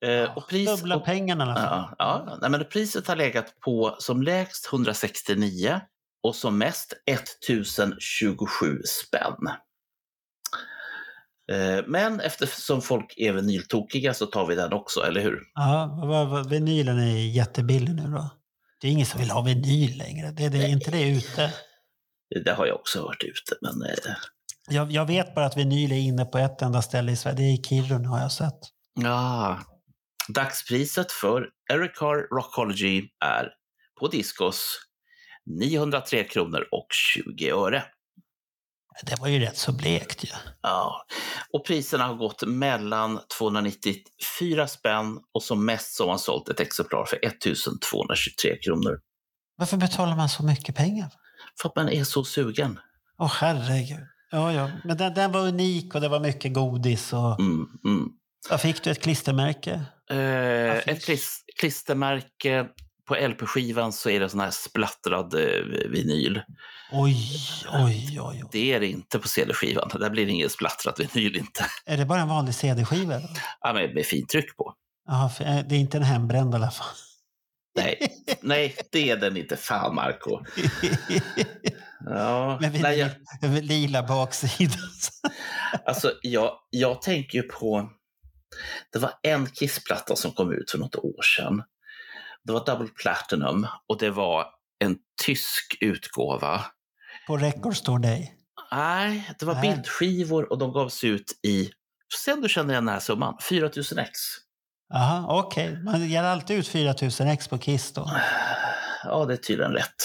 Eh, och pris, Dubbla pengarna i alla fall. Ja, ja. Nej, men priset har legat på som lägst 169 och som mest 1027 spänn. Eh, Men eftersom folk är vinyltokiga så tar vi den också, eller hur? Ja, vinylen är jättebillig nu då. Det är ingen som vill ha vinyl längre. Det, det är inte det ute. Det har jag också hört ute, men eh, Jag, jag vet bara att vinyl är inne på ett enda ställe i Sverige. Det är i Kiruna har jag sett. ja. Dagspriset för Eric Carr Rockology är på Discos 903 kronor och 20 öre. Det var ju rätt så blekt ju. Ja, och priserna har gått mellan 294 spänn och som mest så har man sålt ett exemplar för 1223 kronor. Varför betalar man så mycket pengar? För att man är så sugen. Åh herregud. Ja, ja. Men den, den var unik och det var mycket godis. Och... Mm, mm. Vad fick du? Ett klistermärke? Eh, ett klis- klistermärke på LP-skivan så är det sån här splattrad eh, vinyl. Oj, oj, oj. oj. Det är det inte på CD-skivan. Där blir det ingen splattrat vinyl inte. Är det bara en vanlig CD-skiva? Ja, med, med fint tryck på. För, eh, det är inte en hembränd i alla fall. Nej, nej, det är den inte. Fan, Marco. Ja, Med nej, jag, lila baksida. Alltså, jag, jag tänker ju på... Det var en Kiss-platta som kom ut för något år sedan. Det var Double Platinum och det var en tysk utgåva. På Record Store Day. Nej, det var Nej. bildskivor och de gavs ut i, sen du känner igen den här summan, 4000 ex. Jaha, okej. Man ger alltid ut 4000 ex på Kiss då. Ja, det är tydligen rätt.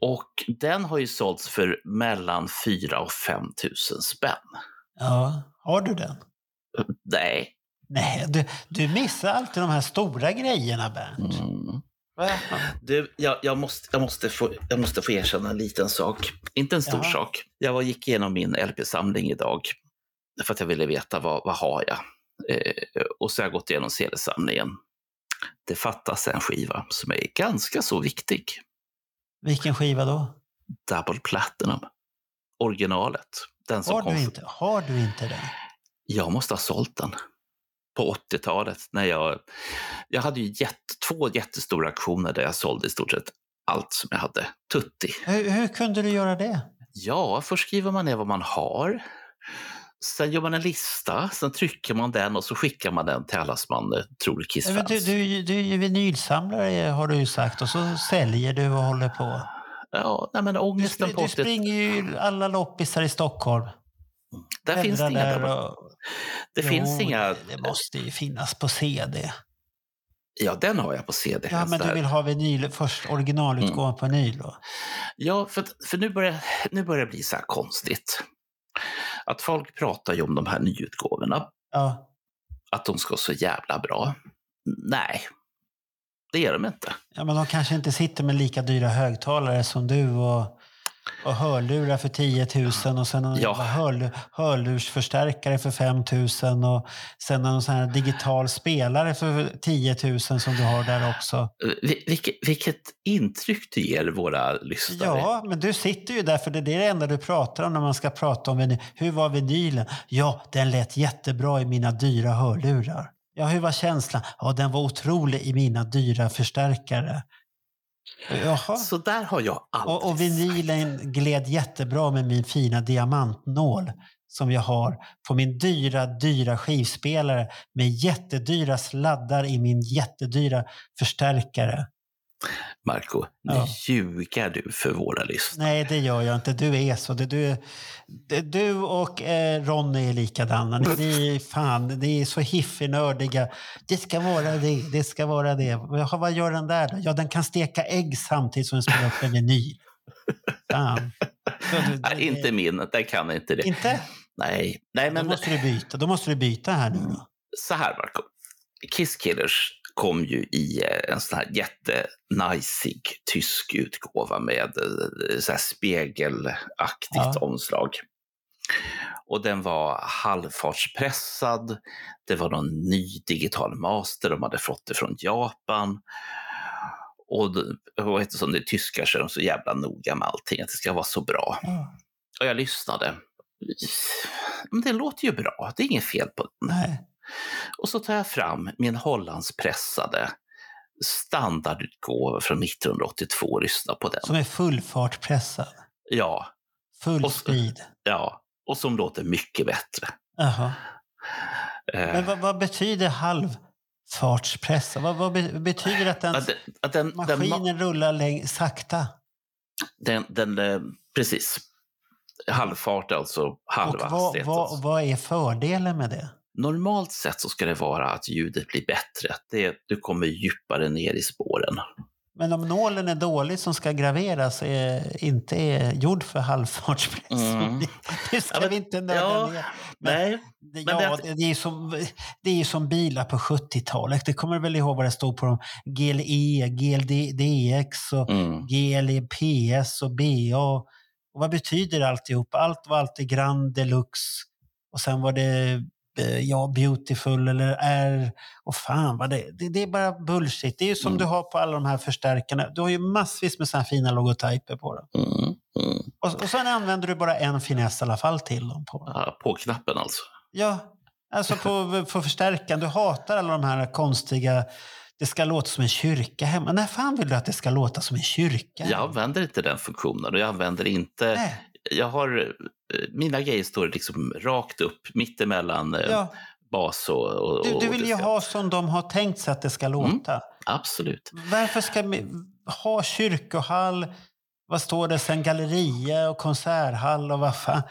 Och den har ju sålts för mellan 4 och 5 000 spänn. Ja, har du den? Nej. Nej, du, du missar alltid de här stora grejerna, Bernt. Mm. Du, jag, jag, måste, jag, måste få, jag måste få erkänna en liten sak. Inte en stor Jaha. sak. Jag var, gick igenom min LP-samling idag för att jag ville veta vad, vad har jag. Eh, och så har jag gått igenom CD-samlingen. Det fattas en skiva som är ganska så viktig. Vilken skiva då? Double Platinum. Originalet. Den som Har du inte, har du inte den? Jag måste ha sålt den. På 80-talet. när jag, jag hade ju jätte, två jättestora auktioner där jag sålde i stort sett allt som jag hade. Tutti. Hur, hur kunde du göra det? Ja, först skriver man ner vad man har. Sen gör man en lista, sen trycker man den och så skickar man den till alla som man eh, tror Kiss-fans. Du, du, du är ju vinylsamlare har du ju sagt och så säljer du och håller på. Ja, nej, men Du, ångesten spr- på du 80 springer ju alla loppisar i Stockholm. Där finns det inga. och- det Jo, finns inga. Det, måste ju finnas på CD. Ja, den har jag på CD. Ja, men där. du vill ha vinyl, först originalutgåvan Mm. på vinyl då? Ja, för, för nu, börjar, nu börjar det bli så här konstigt. Att folk pratar ju om de här nyutgåvorna, Ja. att de ska vara så jävla bra. Nej, det gör de inte. ja, men de kanske inte sitter med lika dyra högtalare som du och, och hörlurar för 10 000 och sen någon Ja. hörlursförstärkare för 5 000 och sen någon sån här digital spelare för 10 000 som du har där också. Vil- Vilket, vilket intryck du ger våra lyssnare. Ja, men du sitter ju där för det är det enda du pratar om när man ska prata om vinyl. Hur var vinylen? Ja, den lät jättebra i mina dyra hörlurar. Ja, hur var känslan? Ja, den var otrolig i mina dyra förstärkare. Jaha. Så där har jag aldrig Och, och vinylen gled jättebra med min fina diamantnål som jag har på min dyra, dyra skivspelare med jättedyra sladdar i min jättedyra förstärkare. Marco, Ja. ljuger du för våra lyssnare. Nej, det gör jag inte. Du är så. Det, du, det, du och eh, Ronny är likadana. Ni, fan, ni är så hiffig-nördiga. Det ska vara det, det ska vara det. Jaha, vad gör den där då? Ja, den kan steka ägg samtidigt som den spelar upp en vinyl. Fan. Du- Nej, inte min, den kan inte det. Inte? Nej, Nej Då men måste du byta. Då måste du byta här nu då. så här Marco. Kiss Killers kom ju i eh, en sån här jättenajsig tysk utgåva med eh, så här spegelaktigt Ja. omslag. Och den var halvfartspressad. Det var någon ny digital master. De hade fått det från Japan. Och, och eftersom det är tyskar så är de så jävla noga med allting, att det ska vara så bra. Och jag lyssnade. Men det låter ju bra, det är inget fel på den. Nej. Och så tar jag fram min Hollandspressade standardutgåva från 1982 och lyssnar på den. Som är fullfartpressad. Ja, Full Och speed. ja. Och som låter mycket bättre. Jaha. Eh, Men vad, vad betyder halvfartspressad? Vad, vad be, betyder att den, att den, att den, den, maskinen rullar läng, sakta? den, den, eh, precis. Halvfart alltså halva Och vad, vad, vad är fördelen med det? Normalt sett så ska det vara att ljudet blir bättre. Det, du kommer djupare ner i spåren. Men om nålen är dålig som ska graveras är, inte är gjord för halvfartspress. Mm. Det ska Ja, men- vi inte nörda ja, ner. Men- Nej, Men ja, det- det, det, är som, det är ju som bilar på 70-talet. Det kommer du väl ihåg vad det stod på dem? GLE, GLDX och mm. GLEPS och BA. Och vad betyder alltihop? Allt var alltid Grand Deluxe och sen var det eh, ja, Beautiful eller R. Och fan vad det, det, det är bara bullshit. Det är ju som Mm. du har på alla de här förstärkarna. Du har ju massvis med här fina logotyper på dem. Mm. Mm. Och, och sen använder du bara en finess i alla fall till dem. På. Ja, på knappen alltså. Ja, alltså på, på förstärkaren. Du hatar alla de här konstiga... Det ska låta som en kyrka hemma. När fan vill du att det ska låta som en kyrka? Jag använder inte den funktionen och jag använder inte... Nej, Jag har... eh, Mina grejer står liksom rakt upp, mittemellan eh, ja. bas och... och Du, du och vill det ju ha som de har tänkt sig att det ska låta. Absolut. Varför ska vi ha kyrkohall? Vad står det sen? Galleria och konserthall och vad fan?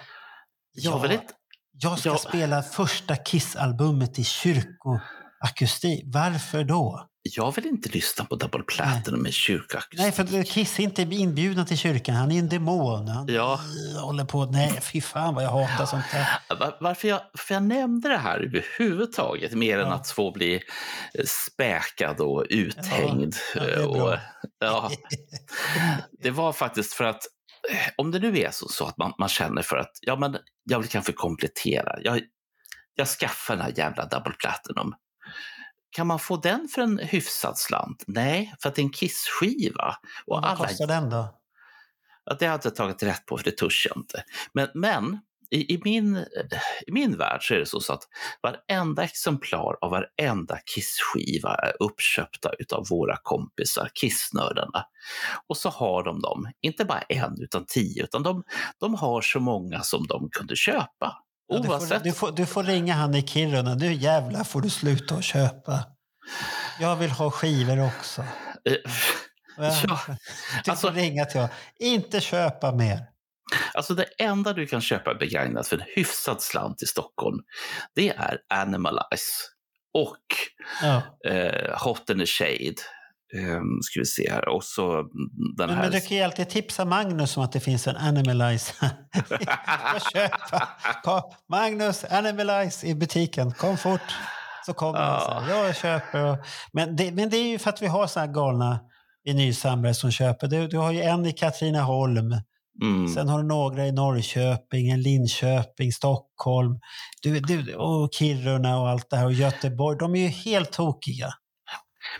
Jag inte... jag ska ja. spela första Kiss-albumet i kyrkoakustik. Varför då? Jag vill inte lyssna på Double Platinum med kyrkoakustik. Nej, för Kiss är inte inbjuden till kyrkan. Han är en demon. Han Ja. håller på... Nej, fy fan vad jag hatar sånt där. Var- Varför jag, för jag nämnde det här överhuvudtaget, mer än Ja. att få bli eh, späkad och uthängd. Ja, det är eh, och, ja, det var faktiskt för att eh, om det nu är så, så att man, man känner för att ja, men jag vill kanske komplettera. Jag, jag skaffar den här jävla Double Platinum. Kan man få den för en hyfsad slant? Nej, för att det är en Kiss-skiva. Och vad alla kostar den då? Ja, det har jag inte tagit rätt på, för det törs jag inte. Men, men i, i, min, i min värld så är det så, så att varenda exemplar av varenda Kiss-skiva är uppköpta av våra kompisar, Kissnördarna. Och så har de dem, inte bara en utan tio, utan de, de har så många som de kunde köpa. Ja, du, får, du, får, du får ringa han i Kiruna. Nu jävlar får du sluta och köpa. Jag vill ha skivor också. Eh, Ja. Du alltså- får ringa till jag. Inte köpa mer. Alltså det enda du kan köpa begagnat för en hyfsad slant i Stockholm, det är Animalize och Ja. eh, Hot in the Shade. Um, ska vi se här. Och så den Men, här... men du kan ju alltid tipsa Magnus om att det finns en Animalize. Köpa. Kom, Magnus, Animalize i butiken. Kom fort. Så kommer han så här. Jag köper. och- Men det, men det är ju för att vi har såna här galna vinylsamlare som köper. Du, du har ju en i Katrineholm. mm, Sen har du några i Norrköping, en Linköping, Stockholm du, du, och Kiruna och allt det här och Göteborg. De är ju helt tokiga.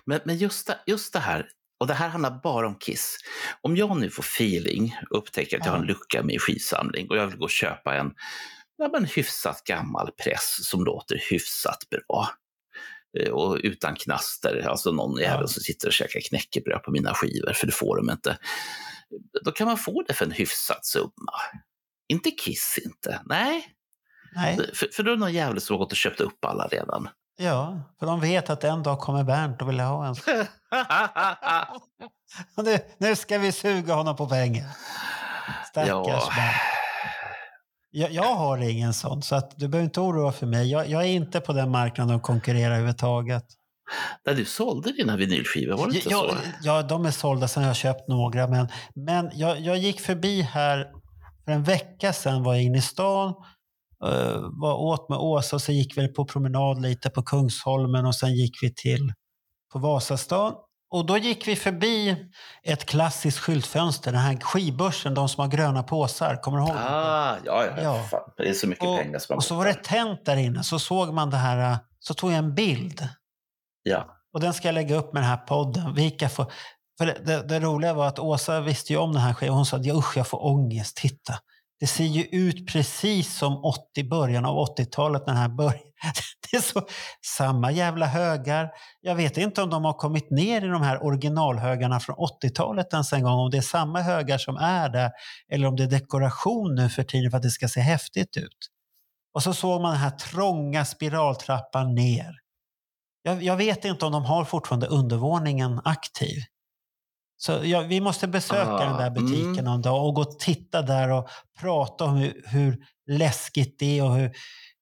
Men men just, just det här, och det här handlar bara om Kiss. Om jag nu får feeling upptäcker att jag har en lucka i min skivsamling och jag vill gå och köpa en ja, men hyfsat gammal press som låter hyfsat bra. eh, och utan knaster, alltså någon jävel Ja. som sitter och käkar knäckebröd på mina skivor, för det får de inte. Då kan man få det för en hyfsad summa. Inte Kiss inte, nej. Nej, För, för då är det någon jävel som har gått och köpt upp alla redan. Ja, för de vet att en dag kommer Bernt och vill ha en. Nu, nu ska vi suga honom på pengar. Stackars Ja. Bernt. Jag, jag har ingen sån, så att du behöver inte oroa för mig. Jag, jag är inte på den marknaden och konkurrerar överhuvudtaget. Där du sålde dina vinylskivor, var det inte Ja, så? ja, de är sålda sen jag köpt några. Men, men jag, jag gick förbi här för en vecka sedan. var jag inne i stan, var åt med Åsa och så gick vi på promenad lite på Kungsholmen och sen gick vi till på Vasastan. Och då gick vi förbi ett klassiskt skyltfönster, den här skibörsen, de som har gröna påsar. Kommer du ihåg? Ah, ja, ja. Ja. Fan, det är så mycket och, pengar som har och så var det tänt där inne, så såg man det här, så tog jag en bild. Ja. Och den ska jag lägga upp med den här podden. Vilka får... För det, det, det roliga var att Åsa visste ju om den här skivan. Hon sa att usch, jag får ångest. Titta. Det ser ju ut precis som 80, början av 80-talet när den här började. Det är så, samma jävla högar. Jag vet inte om de har kommit ner i de här originalhögarna från 80-talet ens en gång. Om det är samma högar som är där eller om det är dekoration nu för tiden för att det ska se häftigt ut. Och så såg man den här trånga spiraltrappan ner. Jag, jag vet inte om de har fortfarande undervåningen aktiv. Så ja, vi måste besöka Ah, den där butiken mm. någon dag och gå och titta där och prata om hur, hur läskigt det är och hur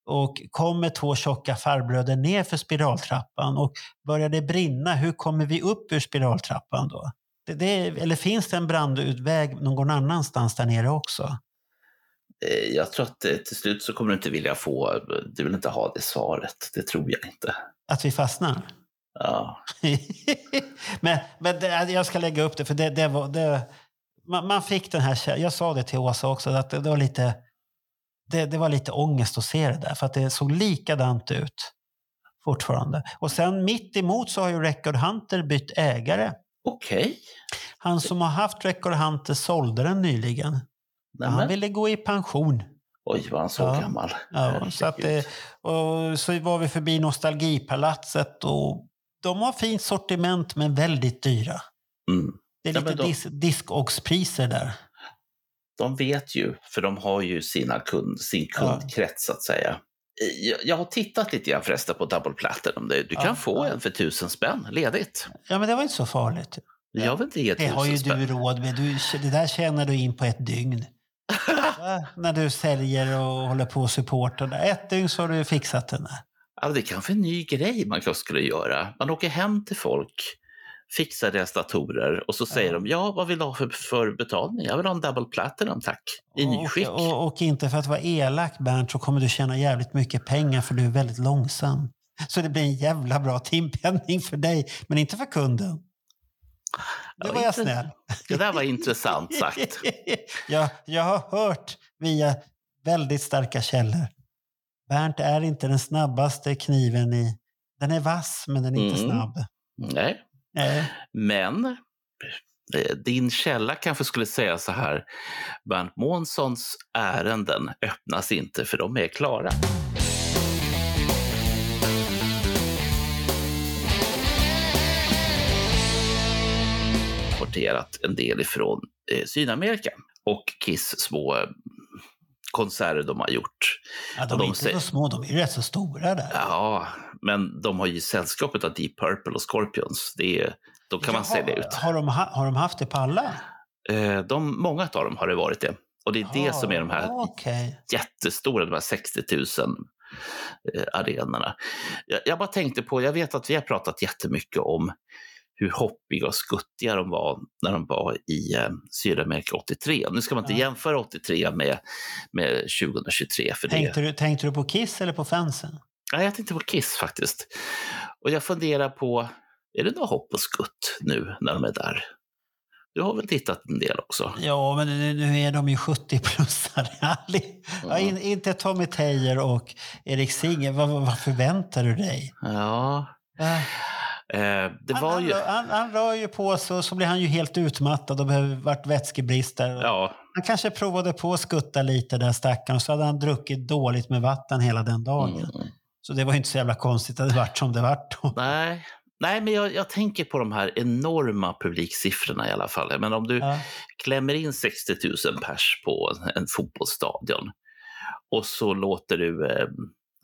och kommer två tjocka farbröder ner för spiraltrappan och börjar det brinna, hur kommer vi upp ur spiraltrappan då? Det, det, eller finns det en brandutväg någon annanstans där nere också? Eh, Jag tror att eh, till slut så kommer du inte vilja få, du vill inte ha det svaret. Det tror jag inte. Att vi fastnar? Ja. men men det, jag ska lägga upp det, för det, det var... Det, man, man fick den här... Jag sa det till Åsa också, att det, det var lite... Det, det var lite ångest att se det där, för att det såg likadant ut fortfarande. Och sen mitt emot så har ju Record Hunter bytt ägare. Okej. Han som har haft Record Hunter sålde den nyligen. Han Nämen. ville gå i pension. Oj, vad han så Ja. gammal. Ja, så, att, och så var vi förbi Nostalgipalatset och de har fint sortiment men väldigt dyra. Mm. Det är Ja, lite då- dis diskåkspriser där. De vet ju, för de har ju sina kund, sin kundkrets så att säga. Jag, jag har tittat lite grann förresten på Double Platinum. Du du kan Ja, få ja. en för tusen spänn ledigt. Ja, men det var inte så farligt. Jag vill inte ge Det har ju tusen du spänn. råd med. Du, det där tjänar du in på ett dygn. När du säljer och håller på och supportar. Ett dygn så har du fixat den där. Ja, det är kanske en ny grej man kanske skulle göra. Man åker hem till folk, fixar deras datorer och så säger de ja, vad vill du ha för, för betalning? Jag vill ha en Double Platinum tack, i Och- nyskick. Och, och, inte för att vara elak Bernt så kommer du tjäna jävligt mycket pengar för du är väldigt långsam. Så det blir en jävla bra timpenning för dig, men inte för kunden. Nu Ja, var jag snäll. Det där var intressant sagt. jag, jag har hört via väldigt starka källor. Bernt är inte den snabbaste kniven i... Den är vass, men den är inte Mm. snabb. Nej, Nej. men eh, din källa kanske skulle säga så här. Bernt Månssons ärenden öppnas inte för de är klara. Rapporterat en del ifrån eh, Sydamerika och Kiss små eh, konserter de har gjort. Ja, de är de inte säger- så små, de är rätt så stora där. Ja, men de har ju sällskapet av Deep Purple och Scorpions. Det är, då kan man Jaha, sälja ut. Har de, ha, har de haft det på alla? Eh, De, många av dem har det varit det. Och det är det som är de här Okej. jättestora, de här 60 000 eh, arenorna. Jag, jag bara tänkte på, jag vet att vi har pratat jättemycket om hur hoppiga och skuttiga de var när de var i eh, Sydamerika 83. Nu ska man inte Ja. jämföra 83 med, med 2023. För det, Tänkte, du, tänkte du på Kiss eller på fansen? Nej, jag tänkte på Kiss faktiskt. Och jag funderar på, är det något hopp och skutt nu när de är där? Du har väl tittat en del också? Ja, men nu, är de ju 70-plussare. Ja, in, inte Tommy Tejer och Erik Singer. Vad, vad, förväntar du dig? Ja, Va? Eh, Han, han, han, han rör ju på sig och så blir han ju helt utmattad och behöver varit vätskebrist där. Ja, Han kanske provade på att skutta lite där stackaren och så hade han druckit dåligt med vatten hela den dagen. mm, Så det var ju inte så jävla konstigt att det vart som det vart. Nej, Nej men jag, jag tänker på de här enorma publiksiffrorna i alla fall. Men om du Ja. klämmer in 60 000 pers på en fotbollsstadion och så låter du eh,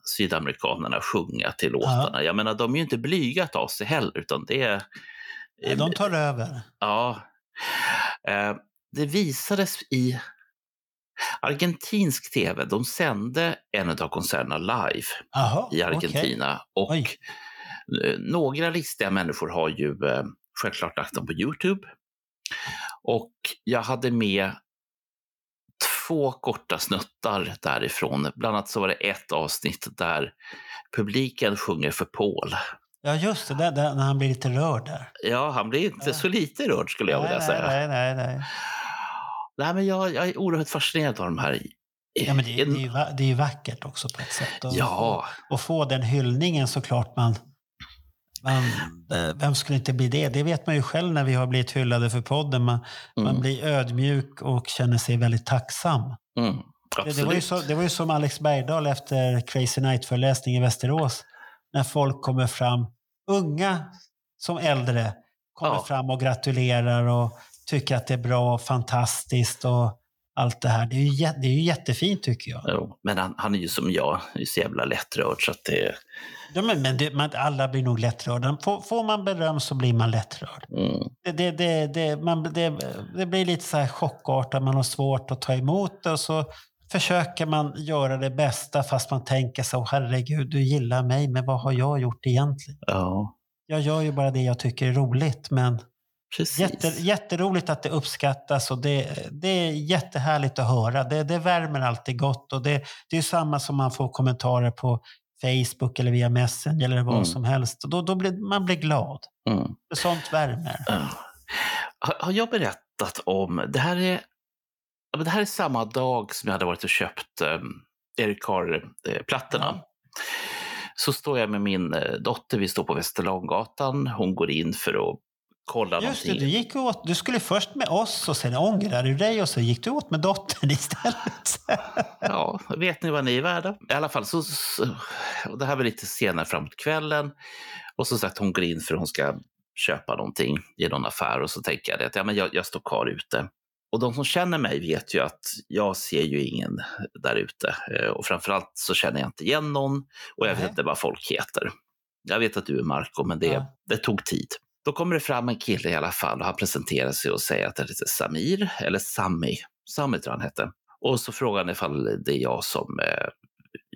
sydamerikanerna sjunga till låtarna. Jag menar, de är ju inte blyga att ta sig heller, utan det är... Ja, De tar över. Ja. Eh, det visades i argentinsk tv. De sände en av konserterna live Jaha, i. Argentina. Och Oj. eh, några listiga människor har ju eh, självklart lagt dem på Youtube. Och jag hade med två korta snuttar därifrån. Bland annat så var det ett avsnitt där publiken sjunger för Paul. Ja, just det. Där, där, när han blir lite rörd där. Ja, han blir inte Ja. så lite rörd skulle jag nej, vilja nej, säga. nej, nej, nej. Nej, men jag, jag är oerhört fascinerad av de här. Ja, men det, är- det, är ju, va- det är ju vackert också på ett sätt. Och, Ja, och få den hyllningen såklart man, man... eh, Vem skulle inte bli det? Det vet man ju själv när vi har blivit hyllade för podden. Man, man mm, blir ödmjuk och känner sig väldigt tacksam. mm, Det, det, var ju så, det var ju som Alex Bergdahl efter Crazy Night-föreläsning i Västerås. När folk kommer fram, unga som äldre, kommer Ja. fram och gratulerar och tycker att det är bra och fantastiskt och allt det här. Det är ju, det är ju jättefint tycker jag. Jo, men han, han är ju som jag, är så jävla lättrörd så att det... Ja, men men det, man, alla blir nog lättrörda. Får, får man beröm så blir man lättrörd. Mm, Det, det, det, man, det, det blir lite så här chockartat, man har svårt att ta emot det och så försöker man göra det bästa fast man tänker så herregud, du gillar mig, men vad har jag gjort egentligen? ja, Jag gör ju bara det jag tycker är roligt, men precis. jätte, jätteroligt att det uppskattas och det, det är jättehärligt att höra. Det, det värmer alltid gott och det, det är samma som man får kommentarer på Facebook eller via Messenger eller vad Mm. som helst. Då, då blir man blir glad. Mm. Sånt värmer. Ja. Har, har jag berättat om, det här är, det här är samma dag som jag hade varit och köpt um, Eric Carr-plattorna. Så står jag med min eh, dotter, vi står på Västerlånggatan, hon går in för att kolla Just det, någonting. du, gick åt, du skulle först med oss och sen ångrade du dig och så gick du åt med dottern istället. Ja, vet ni vad ni är värda? I alla fall, så, så, det här var lite senare framåt kvällen. Och som sagt, hon går in för att hon ska köpa någonting i någon affär och så tänker jag att ja, men jag, jag står kvar ute. Och de som känner mig vet ju att jag ser ju ingen där ute. Eh, Och framförallt så känner jag inte igen någon och jag Nej. vet inte vad folk heter. Jag vet att du är Marco, men det, Ja. det tog tid. Då kommer det fram en kille i alla fall och han presenterar sig och säger att han heter Samir, eller Sami. Sami tror han hette. Och så frågar han ifall det är jag som eh,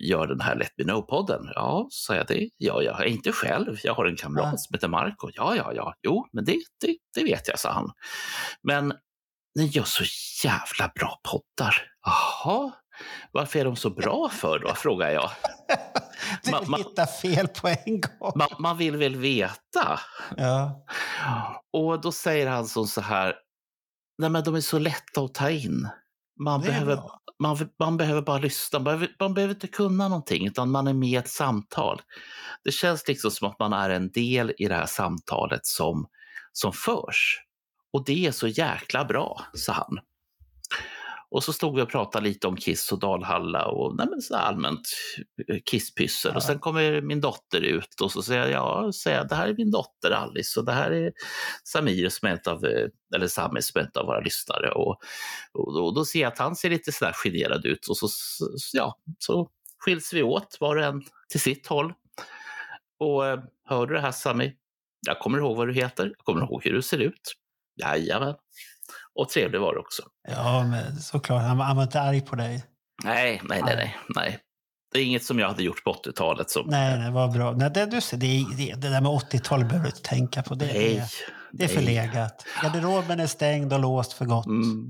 gör den här Let Me Know-podden. Ja, sa jag det. Ja, jag är inte själv. Jag har en kamrat som heter Marco. Ja, ja, ja. Jo, men det, det, det vet jag, sa han. Men ni gör så jävla bra poddar. Jaha, varför är de så bra för då, frågar jag. Du Ma- ma- hittar fel på en gång. Man, man vill väl veta? Ja. Och då säger han som så här, nej men de är så lätta att ta in. Man, behöver, man, man behöver bara lyssna, man behöver, man behöver inte kunna någonting, utan man är med i ett samtal. Det känns liksom som att man är en del i det här samtalet som, som förs. Och det är så jäkla bra, sa han. Och så stod vi och pratade lite om Kiss och Dalhalla och nej men så allmänt eh, kisspyssel. Ja. Och sen kommer min dotter ut och så säger jag, ja, säger jag, det här är min dotter Alice och det här är Samir som är av, eh, eller Sami som är ett av våra lyssnare. Och, och, då, då ser jag att han ser lite sådär generad ut och så, så- ja, så skiljs vi åt var och en till sitt håll. Och eh, hör du det här Sami? Jag kommer ihåg vad du heter, jag kommer ihåg hur du ser ut. Jajamän. Och trevlig var du också. ja, men såklart. Han var, han var inte arg på dig. Nej, nej, nej, nej, nej. Det är inget som jag hade gjort på 80-talet. Som, Nej, det var bra. Nej, det, du ser, det, är- det, det där med 80-tal behöver du inte tänka på. Det, nej, det, det är nej. förlegat. Garderoben är stängd och låst för gott. Mm,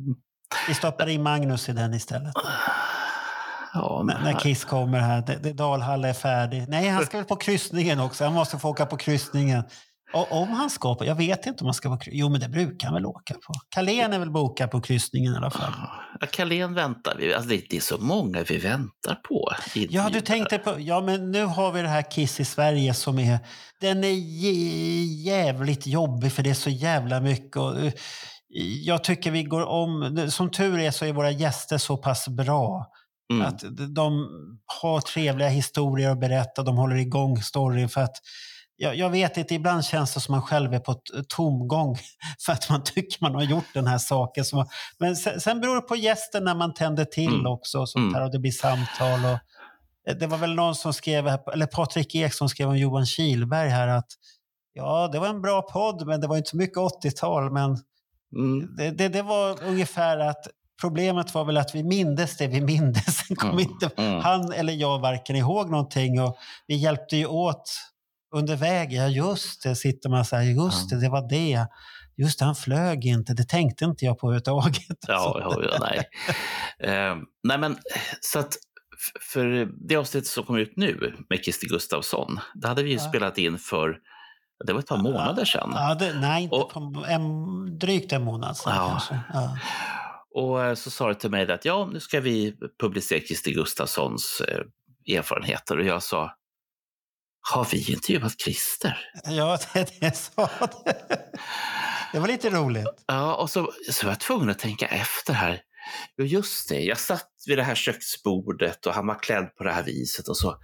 Vi stoppar in Magnus i den istället. ja, men, när Kiss kommer här. Det, det, Dalhalla är färdig. Nej, han ska väl på kryssningen också. Han måste få åka på kryssningen. Och om han ska på, jag vet inte om han ska på. Jo, men det brukar han väl åka på. Carlén är väl bokad på kryssningen i alla fall. Ja, Carlén väntar vi. Alltså, det, det är så många vi väntar på. Ja, du tänkte på, ja men nu har vi det här Kiss i Sverige som är, den är jä- jävligt jobbig för det är så jävla mycket. Och, eh, jag tycker vi går om, som tur är så är våra gäster så pass bra. Mm. Att de har trevliga historier att berätta, de håller igång storyn för att jag, jag vet inte, ibland känns det som man själv är på ett tomgång för att man tycker man har gjort den här saken. Som, men sen, sen beror det på gästen när man tänder till Mm. också och sånt Mm. där, och det blir samtal. Och, eh, det var väl någon som skrev, här- eller Patrik Ek som skrev om Johan Kihlberg här att ja, det var en bra podd, men det var inte så mycket 80-tal. Men Mm. det, det, det var ungefär att problemet var väl att vi mindes det vi mindes. Sen kom Mm. inte Mm. han eller jag varken ihåg någonting och vi hjälpte ju åt under vägen. Ja, just det, sitter man så här, just det, det var det. Just det, han flög inte, det tänkte inte jag på överhuvudtaget. Ja, ja, ja nej. Eh, nej, men så att för det avsnitt som kom ut nu med Christer Gustafsson, det hade vi ju Ja. spelat in för, det var ett par månader sedan. Ja, det, nej, inte Och- på en, drygt en månad sedan Ja. kanske. Ja. Och eh, så sa du till mig att ja, nu ska vi publicera Christer Gustafssons eh, erfarenheter. Och jag sa, har vi intervjuat Christer? ja, det, det sa det. Det var lite roligt. Ja, och så, så var jag tvungen att tänka efter här. Jo, just det, jag satt vid det här köksbordet och han var klädd på det här viset och så.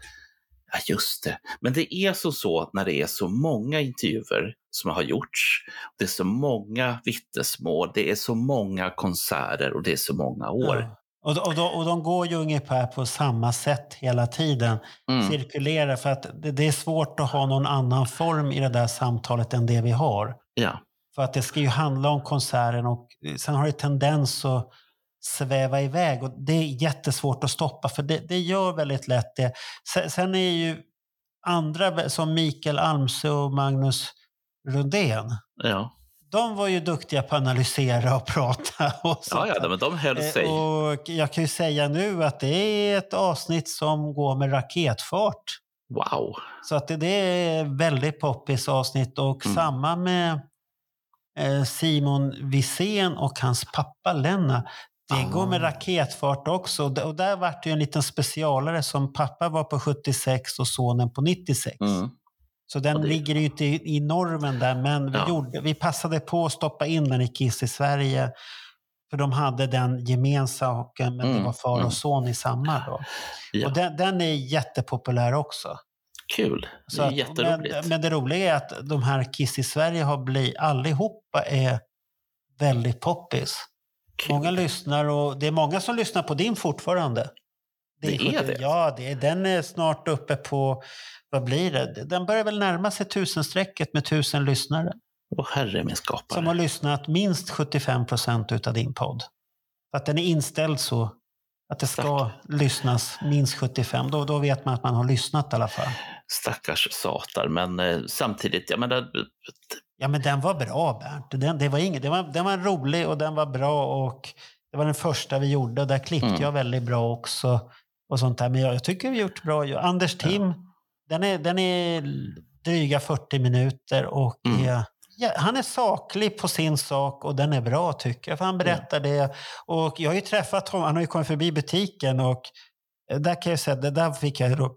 Ja, just det. Men det är så så när det är så många intervjuer som har gjorts. Det är så många vittnesmål, det är så många konserter och det är så många år. Ja. Och, och, de, och de går ju ungefär på samma sätt hela tiden. Mm, Cirkulerar för att det, det är svårt att ha någon annan form i det där samtalet än det vi har. ja, För att det ska ju handla om konserten och sen har det tendens att sväva iväg och det är jättesvårt att stoppa för det, det gör väldigt lätt det. Sen, är ju andra som Mikael Almsö och Magnus Rundén, ja. De var ju duktiga på att analysera och prata. Och ja, sånt ja men de höll Eh, sig. Och jag kan ju säga nu att det är ett avsnitt som går med raketfart. Wow. Så att det, är väldigt poppis avsnitt och Mm. samma med eh, Simon Wirsén och hans pappa Lenna. Det Ah. går med raketfart också. Och där vart det ju en liten specialare som pappa var på 76 och sonen på 96. Mm. Så den det- ligger ju inte i, i normen där, men vi, Ja. gjorde, vi passade på att stoppa in den i Kiss i Sverige. För de hade den gemensaken, men det Mm, var far mm. och son i samma. Då. Ja, Och den, den är jättepopulär också. kul. Det är jätteroligt. men, men det roliga är att de här Kiss i Sverige har blivit, allihopa är väldigt poppis. Kul. Många lyssnar och det är många som lyssnar på din fortfarande. Det är 70 det? Ja, det är, den är snart uppe på, vad blir det? Den börjar väl närma sig tusenstrecket med tusen lyssnare. Åh, herre min skapare. Som har lyssnat minst 75 procent utav din podd. För att den är inställd så att det ska lyssnas minst 75. Då, då vet man att man har lyssnat i alla fall. Stackars satar, men eh, samtidigt, jag menar, Ja, men den var bra, Bernt. Den, det var inget, den, var, den var rolig och den var bra. och Det var den första vi gjorde. Där klippte Mm. jag väldigt bra också. Och sånt där. Men jag, jag tycker vi har gjort bra. Anders Tim, den, är, den är dryga 40 minuter och Mm. är, ja, han är saklig på sin sak och den är bra tycker jag. För han berättar det. Och jag har ju träffat honom, han har ju kommit förbi butiken och eh, där kan jag säga, det där fick jag då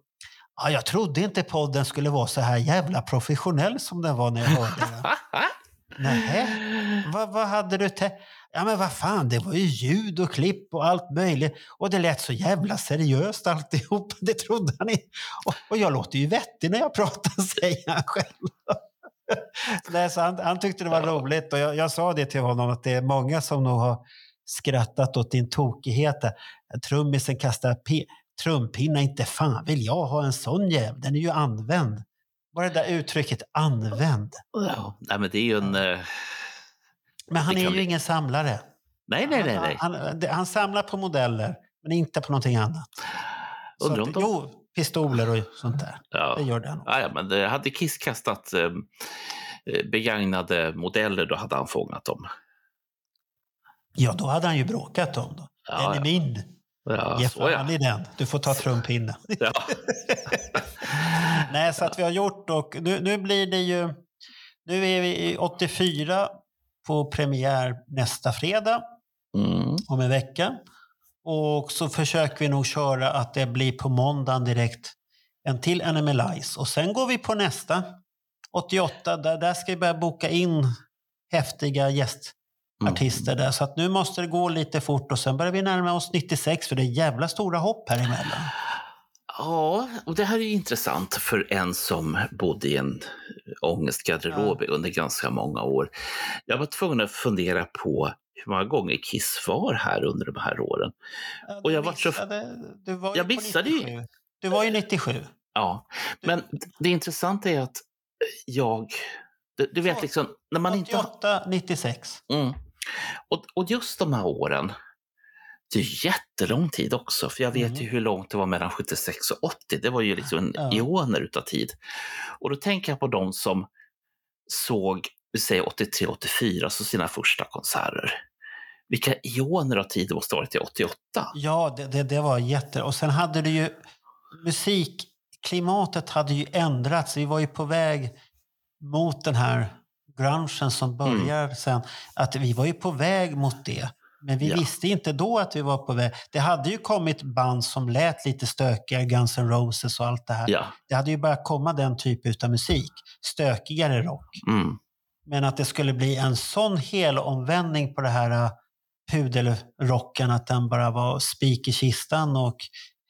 Ja, jag trodde inte podden skulle vara så här jävla professionell som den var när jag hörde den. Nej, vad, vad hade du tänkt? Ja, men vad fan, det var ju ljud och klipp och allt möjligt. Och det lät så jävla seriöst alltihop. Det trodde han inte. Och, och jag låter ju vettig när jag pratar, säger han själv. Nej, så han, han tyckte det var roligt och jag, jag sa det till honom att det är många som nog har skrattat åt din tokighet. Trummisen kastar pi- trumpinnar, inte fan vill jag ha en sån jävel. Den är ju använd. Bara det där uttrycket använd. Ja, nej, men det är ju en... eh, Men han Det är ju ingen samlare. Nej, nej, nej. nej. Han, han, det- han samlar på modeller, men inte på någonting annat. Så att, de- Jo, pistoler och sånt där. Ja. Det gör den. Ja, ja, men det, hade Kiss kastat eh, eh, begagnade modeller, då hade han fångat dem. Ja, då hade han ju bråkat om dem. Ja, den är ja. min. Ja, Ge fan i den. Du får ta trumpinnen. ja. Nej, så att vi har gjort och nu, nu blir det ju... Nu är vi i 84 på premiär nästa fredag Mm. om en vecka. Och så försöker vi nog köra att det blir på måndagen direkt en till NMLIs. Och sen går vi på nästa, 88. Där, där ska vi börja boka in häftiga gäst, Mm. där. Så att nu måste det gå lite fort och sen börjar vi närma oss 96 för det är jävla stora hopp här emellan. Ja, och det här är ju intressant för en som bodde i en ångestgarderob under ganska många år. Jag var tvungen att fundera på hur många gånger Kiss var här under de här åren. Ja, Och jag var så- missade- du var ju Jag missade ju- 97. Du var ju 97. Ja, men det intressanta är att jag... Du, du vet Ja, liksom, när man inte... har- 88, 96. Mm. Och, och just de här åren, det är jättelång tid också, för jag vet Mm. ju hur långt det var mellan 76 och 80. Det var ju liksom en Ja. ioner utav tid. Och då tänker jag på de som såg, vi säger 83, 84, så sina första konserter. Vilka ioner av tid det måste ha varit till 88. Ja, det, det, det var jätte... Och sen hade det ju... Musikklimatet hade ju ändrats. Vi var ju på väg mot den här grungen som börjar sen. Att vi var ju på väg mot det. Men vi Ja. visste inte då att vi var på väg. Det hade ju kommit band som lät lite stökigare, Guns N' Roses och allt det här. Ja. Det hade ju börjat komma den typen av musik. Stökigare rock. Mm. Men att det skulle bli en sån hel omvändning på det här äh, pudelrocken, att den bara var spik i kistan och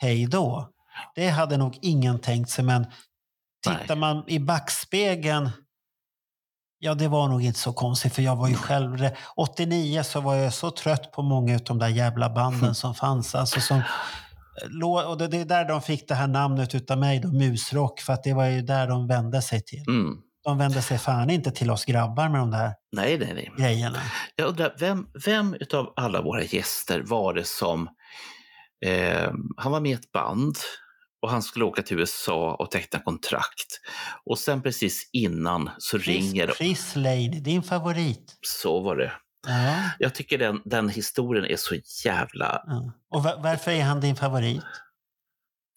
hej då. Det hade nog ingen tänkt sig, men tittar Nej. man i backspegeln, ja det var nog inte så konstigt för jag var ju själv, 89 så var jag så trött på många av de där jävla banden som fanns. Alltså som, lå- och det, det är där de fick det här namnet utav mig, då, musrock, för att det var ju där de vände sig till. Mm. De vände sig fan inte till oss grabbar med de där Nej, nej, nej. grejerna. Jag undrar, vem, vem utav alla våra gäster var det som... Eh, han var med i ett band och han skulle åka till USA och teckna kontrakt. Och sen precis innan så ringer Chris, Chris Lane, din favorit. Så var det. Ja. Jag tycker den, den historien är så jävla... ja. Och va- varför är han din favorit?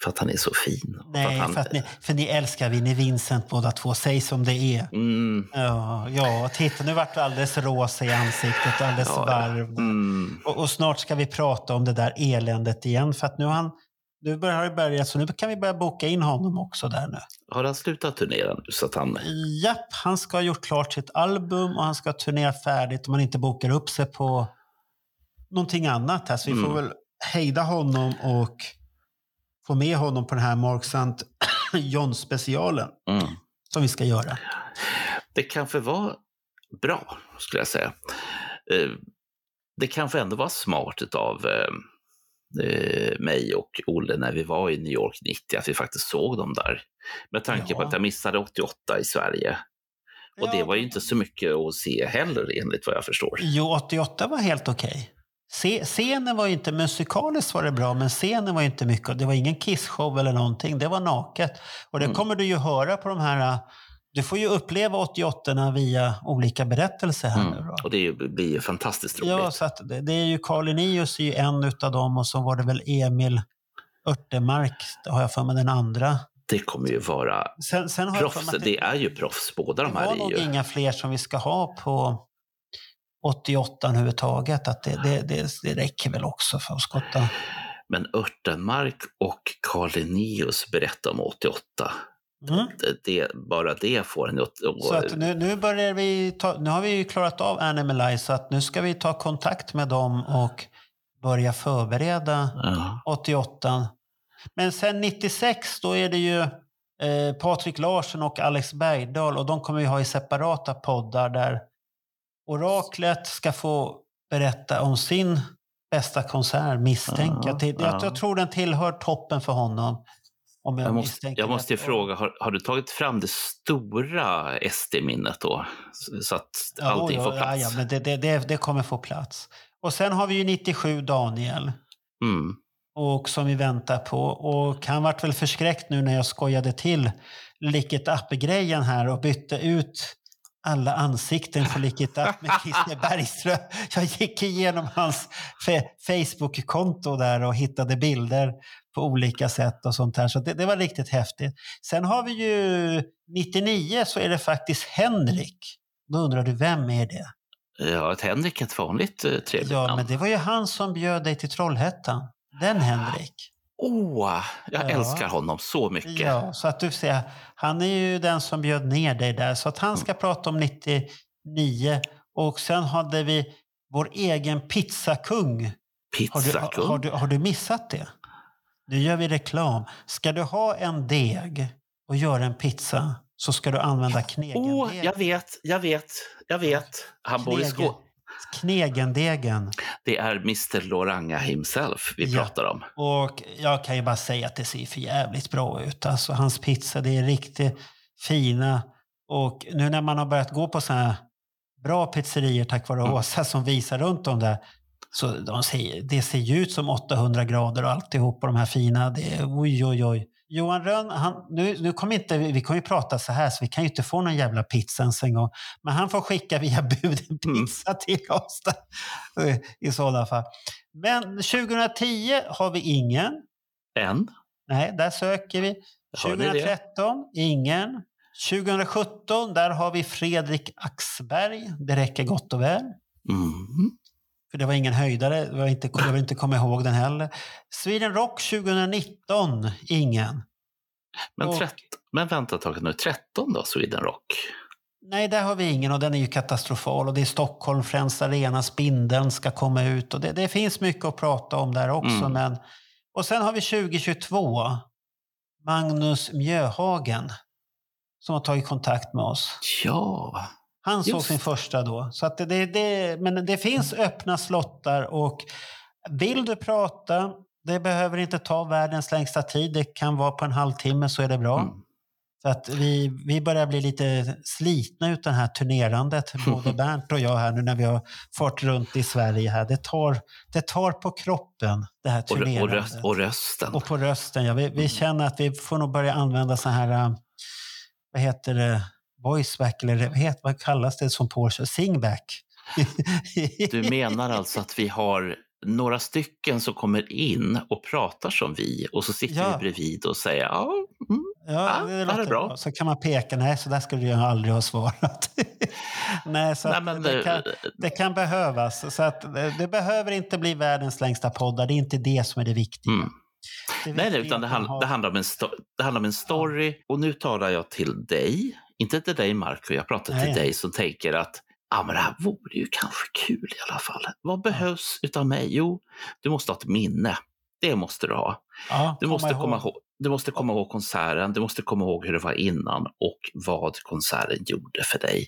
För att han är så fin. Nej, han, för, att ni, för ni älskar Vinnie Vincent båda två. Säg som det är. Mm, Ja, ja titta nu vart du alldeles rosa i ansiktet, alldeles Ja, varm. mm, Och, och snart ska vi prata om det där eländet igen. För att nu, har han, nu börjar det börjat, så nu kan vi börja boka in honom också där nu. har han slutat turnera nu så att han... Japp, han ska ha gjort klart sitt album och han ska turnera färdigt om man inte bokar upp sig på någonting annat. Här. Så vi får Mm. väl hejda honom och få med honom på den här Mark St. John-specialen Mm. som vi ska göra. Det kanske var bra, skulle jag säga. Eh, Det kanske ändå var smart av mig och Olle när vi var i New York 90, att vi faktiskt såg dem där. Med tanke på Ja. att jag missade 88 i Sverige. Och det Ja. var ju inte så mycket att se heller, enligt vad jag förstår. Jo, 88 var helt okej. Se, scenen var ju inte, musikaliskt var det bra, men scenen var ju inte mycket. Det var ingen Kiss-show eller någonting. Det var naket. Och det Mm. kommer du ju höra på de här... Du får ju uppleva 88 via olika berättelser här nu Mm. då. Och det blir ju fantastiskt roligt. Ja, så det, det är ju Carl Linnaeus är ju en utav dem och så var det väl Emil Örtemark, det har jag för mig den andra. Det kommer ju vara Sen, sen proffs. att Det är ju proffs, båda det de här var är nog ju... inga fler som vi ska ha på 88 överhuvudtaget. Att det, det, det, det räcker väl också för att skotta. Men Örtenmark och Carl Linnaeus berättar om 88. Mm. Det, det, bara det får en att... och- Så att nu, nu börjar vi ta, nu har vi ju klarat av Animalize så att nu ska vi ta kontakt med dem och börja förbereda Ja. 88. Men sen 96 då är det ju eh, Patrik Larsson och Alex Bergdahl och de kommer vi ha i separata poddar där Oraklet ska få berätta om sin bästa konsert, misstänker Till- jag. ja. Jag tror den tillhör toppen för honom. Om jag, Jag måste, jag måste fråga, har, har du tagit fram det stora SD-minnet då? Så- att allting ja, får plats? Ja, ja, men det, det, det, det kommer få plats. Och sen har vi ju 97 Daniel. Mm. och som vi väntar på. Och han vart väl förskräckt nu när jag skojade till Lick It Up-grejen här och bytte ut alla ansikten på Lick It Up med Christer Bergström. Jag gick igenom hans Facebook-konto där och hittade bilder på olika sätt och sånt här. Så det, det var riktigt häftigt. Sen har vi ju 99 så är det faktiskt Henrik. Då undrar du, vem är det? Ja, ett Henrik är ett vanligt eh, trevligt Ja, namn. men det var ju han som bjöd dig till Trollhättan. Den Henrik. Åh, jag Ja. älskar honom så mycket. Ja, så att du ser, han är ju den som bjöd ner dig där. Så att han ska prata om 99. Och sen hade vi vår egen pizzakung. Har du, Pizzakung. har, du, har du missat det? Nu gör vi reklam. Ska du ha en deg och göra en pizza så ska du använda Åh, knegendeg. jag vet, jag vet, jag vet. Han bor i Skåne. Knegendegen. Det är Mr Loranga himself vi Ja. pratar om. Och jag kan ju bara säga att det ser för jävligt bra ut. Alltså hans pizza, det är riktigt fina. Och nu när man har börjat gå på sådana här bra pizzerier tack vare Mm. Åsa som visar runt om där. Så de ser, det ser ju ut som 800 grader och alltihop och de här fina. Det är, oj, oj, oj. Johan Rönn, han, nu, nu kommer inte, vi kommer ju prata så här så vi kan ju inte få någon jävla pizza ens en gång. Men han får skicka via bud en Mm. pizza till oss där, i sådana fall. Men 2010 har vi ingen. En. Nej, där söker vi. Hör ni det? 2013, ingen. 2017, där har vi Fredrik Axberg. Det räcker gott och väl. Mm. För det var ingen höjdare. Det var inte, jag vill inte komma ihåg den heller. Sweden Rock 2019, ingen. Men, 13, men vänta ett tag nu, 13 då, Sweden Rock? Nej, där har vi ingen och den är ju katastrofal. Och det är Stockholm, Friends Arena, Spindeln ska komma ut. Och det, det finns mycket att prata om där också. Mm. Men, och sen har vi 2022, Magnus Mjöhagen, som har tagit kontakt med oss. Ja. Han såg Just. sin första då. Så att det, det, men det finns öppna slottar och vill du prata, det behöver inte ta världens längsta tid. Det kan vara på en halvtimme så är det bra. Mm. För att vi, vi börjar bli lite slitna ut det här turnerandet, både Bernt och jag här nu när vi har fått runt i Sverige här. Det tar, det tar på kroppen, det här Och, och, turnerandet. röst, och rösten. Och på rösten, ja. Vi, vi känner att vi får nog börja använda så här, äh, vad heter det, voiceback eller heter, vad kallas det som Porsche? Singback. Du menar alltså att vi har några stycken som kommer in och pratar som vi och så sitter Ja. vi bredvid och säger ja, mm, Ja, Ja, det det är bra. bra. Så kan man peka, nej så där skulle jag aldrig ha svarat. nej, så nej, men, det, kan, det kan behövas. Så att det, behöver inte bli världens längsta poddar, det är inte det som är det viktiga. Mm. Det Nej, nej utan det, hand, har- det, handlar om en det handlar om en story och nu talar jag till dig, inte till dig Marco, jag pratar till Nej. dig som tänker att ja, men det här vore ju kanske kul i alla fall. Vad behövs utav mig? Jo, du måste ha ett minne. Det måste du ha. ja, Du måste, komma ihåg, du måste komma ihåg konserten, du måste komma ihåg hur det var innan och vad konserten gjorde för dig.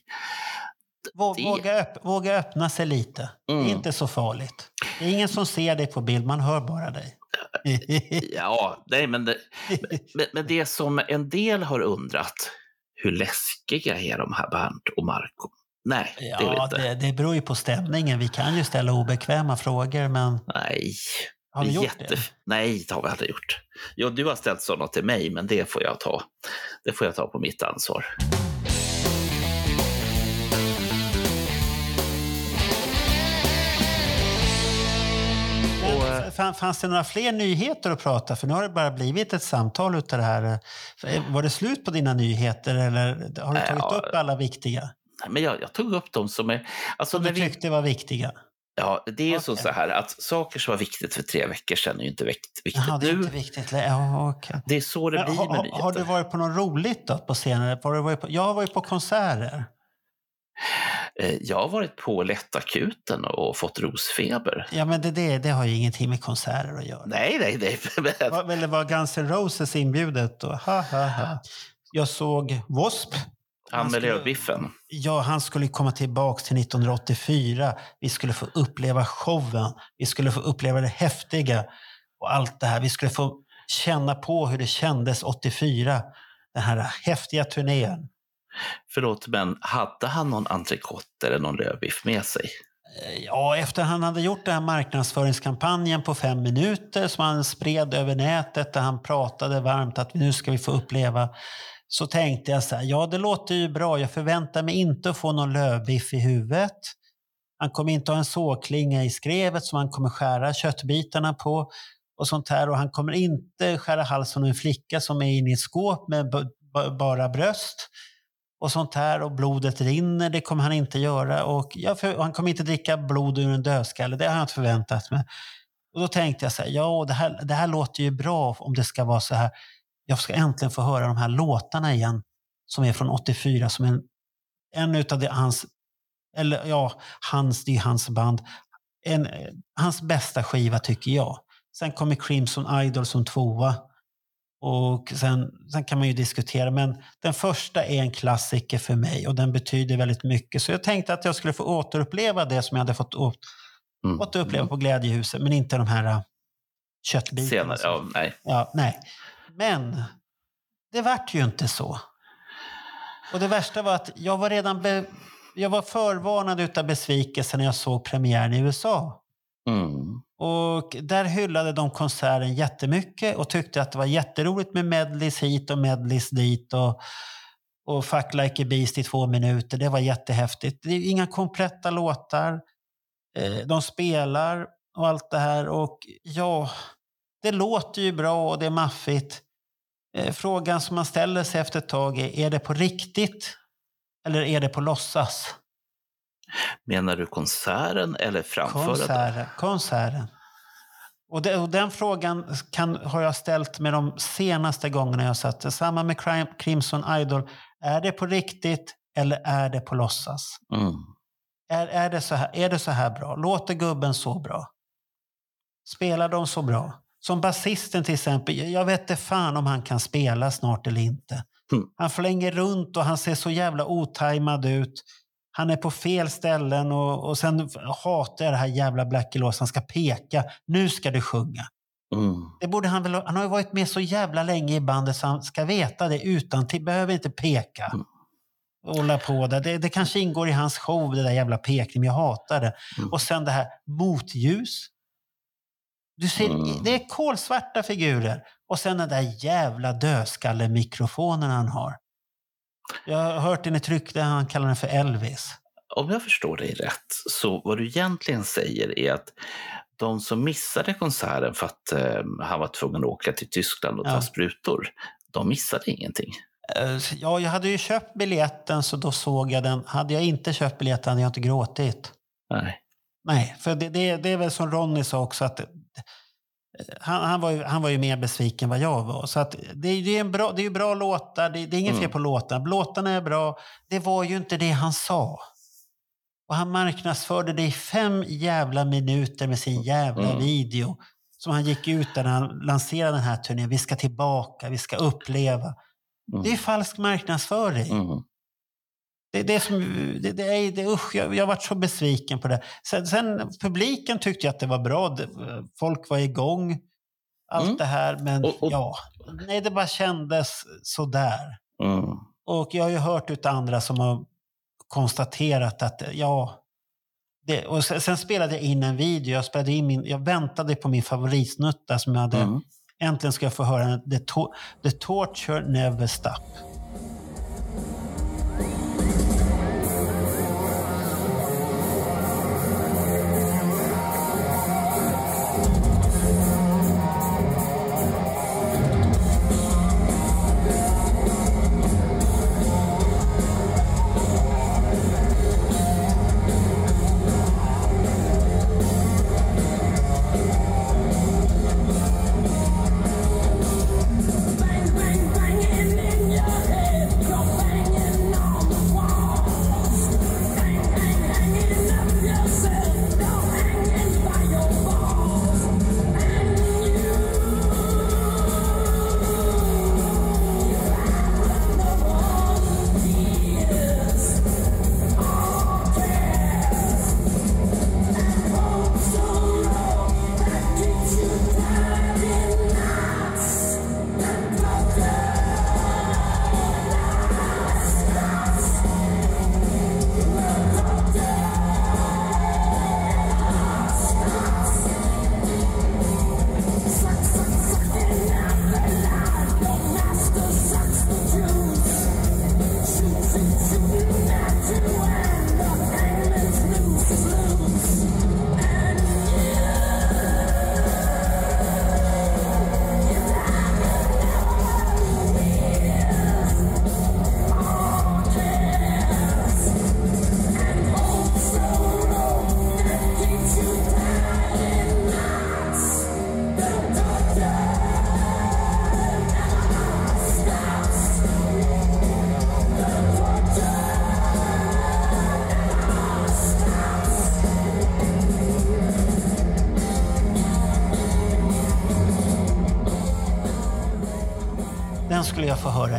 Vå- det- Våga, öpp, våga öppna sig lite. Det Mm. är inte så farligt. Det är ingen som ser dig på bild, man hör bara dig. Ja, nej, men, det, men, men det som en del har undrat, hur läskiga är de här Bernt och Marco? Nej, det är ja, inte. det, det beror ju på stämningen. Vi kan ju ställa obekväma frågor, men Nej. har vi gjort det? Nej, det har vi aldrig gjort. Jo, du har ställt sådana till mig, men det får jag ta. Det får jag ta på mitt ansvar. Fanns det några fler nyheter att prata? För nu har det bara blivit ett samtal utav det här. Var det slut på dina nyheter eller har du tagit Ja. upp alla viktiga? Men jag, jag tog upp dem som är... Alltså, Som du vi, tyckte var viktiga? ja, det är Okej. så här att saker som var viktigt för tre veckor sedan är ju inte vikt- viktigt Jaha, det är nu. inte viktigt. Ja, okej. Det är så det Men blir med har, nyheter. har du varit på något roligt då på senare? Har du varit på, jag har varit på konserter. Eh, Jag har varit på lättakuten och fått rosfeber. Ja, men det, det, det har ju ingenting med konserter att göra. Nej, nej, nej. men- Var, eller var Guns N' Roses inbjudet? Och, ha, ha, ha. Jag såg W.A.S.P. Lövbiffen. Ja, han skulle komma tillbaks till 1984. Vi skulle få uppleva showen. Vi skulle få uppleva det häftiga och allt det här. Vi skulle få känna på hur det kändes 84. Den här häftiga turnén. Förlåt, men hade han någon entrecote eller någon lövbiff med sig? Eh, ja, efter han hade gjort den här marknadsföringskampanjen på fem minuter som han spred över nätet där han pratade varmt att nu ska vi få uppleva så tänkte jag så här, ja det låter ju bra, jag förväntar mig inte att få någon lövbiff i huvudet. Han kommer inte ha en sågklinga i skrevet som han kommer skära köttbitarna på och sånt här och han kommer inte skära halsen av en flicka som är inne i ett skåp med bara bröst och sånt här och blodet rinner, det kommer han inte göra och jag för, och han kommer inte dricka blod ur en dödskalle, det har jag inte förväntat mig. Och då tänkte jag så här, ja det här, det här låter ju bra om det ska vara så här. Jag ska äntligen få höra de här låtarna igen som är från 84 som en, en utav det, hans eller ja, hans, det är hans band. En, eh, hans bästa skiva tycker jag. Sen kommer Crimson Idol som tvåa. Och sen, sen kan man ju diskutera, men den första är en klassiker för mig och den betyder väldigt mycket. Så jag tänkte att jag skulle få återuppleva det som jag hade fått åt, Mm. återuppleva på Glädjehuset, men inte de här äh, köttbitarna. Senare, ja, nej. Ja, nej. Men det vart ju inte så. Och det värsta var att jag var redan be, jag var förvarnad utav besvikelse när jag såg premiären i USA. Mm. Och där hyllade de konserten jättemycket och tyckte att det var jätteroligt med medleys hit och medleys dit. Och, och Fuck Like a Beast i två minuter. Det var jättehäftigt. Det är inga kompletta låtar. Eh, de spelar och allt det här. Och ja, det låter ju bra och det är maffigt. Eh, frågan som man ställer sig efter ett tag är, är det på riktigt? Eller är det på låtsas? Menar du konserten eller framförandet? Konserten. konserten. Och, det, och den frågan kan, har jag ställt med de senaste gångerna jag satt. Samma med Crim- Crimson Idol. Är det på riktigt eller är det på låtsas? Mm. Är, är, det så här, är det så här bra? Låter gubben så bra? Spelar de så bra? Som basisten till exempel. Jag vet inte fan om han kan spela snart eller inte. Mm. Han flänger runt och han ser så jävla otajmad ut. Han är på fel ställen och, och sen hatar jag det här jävla Blackie Lawson. Han ska peka. Nu ska du sjunga. Mm. Det borde han väl Han har ju varit med så jävla länge i bandet så han ska veta det utan till. Behöver inte peka. Mm. Hålla på där. Det, det kanske ingår i hans show, det där jävla pekning. men Jag hatar det. Mm. Och sen det här motljus. Du ser, Mm. Det är kolsvarta figurer. Och sen den där jävla dödskallemikrofonen han har. Jag har hört i tryck där han kallar den för Elvis. Om jag förstår dig rätt, så vad du egentligen säger är att de som missade konserten för att eh, han var tvungen att åka till Tyskland och ta Ja. sprutor, de missade ingenting. Eh, Ja, jag hade ju köpt biljetten så då såg jag den. Hade jag inte köpt biljetten hade jag inte gråtit. Nej. Nej, för det, det, det är väl som Ronny sa också att han, han, var ju, han var ju mer besviken än vad jag var. Så att det, är- det är en bra, det är bra låtar, det, det är inget Mm. fel på låtarna. Låtarna är bra. Det var ju inte det han sa. Och han marknadsförde det i fem jävla minuter med sin jävla Mm. video. Som han gick ut där när han lanserade den här turnén. Vi ska tillbaka, vi ska uppleva. Mm. Det är falsk marknadsföring. Det, det, som, det, det är, det, usch, jag, jag varit så besviken på det. Sen, sen publiken tyckte jag att det var bra. Folk var igång. Allt Mm. det här. Men Och- och- ja, nej, det bara kändes sådär. Mm. Och jag har ju hört ut andra som har konstaterat att ja, det, och sen, sen spelade jag in en video. Jag, spelade in min, jag väntade på min favoritsnutta som jag hade. Mm. Äntligen ska jag få höra den. The, to, the torture never stop.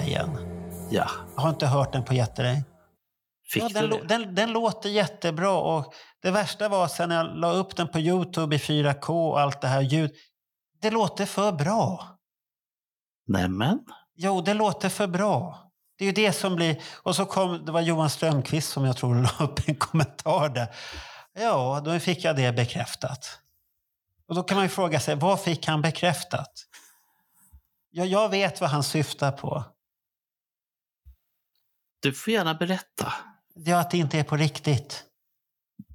Igen. Ja, Jag har inte hört den på jättelänge. fick Ja, den, den, den låter jättebra. Och det värsta var sen när jag la upp den på Youtube i 4K och allt det här ljud. Det låter för bra. Nämen. Jo, det låter för bra. Det är ju det som blir... Och så kom, det var Johan Strömqvist som jag tror la upp en kommentar där. Ja, då fick jag det bekräftat. Och då kan man ju fråga sig, vad fick han bekräftat? Ja, jag vet vad han syftar på. Du får gärna berätta. Är att det inte är på riktigt.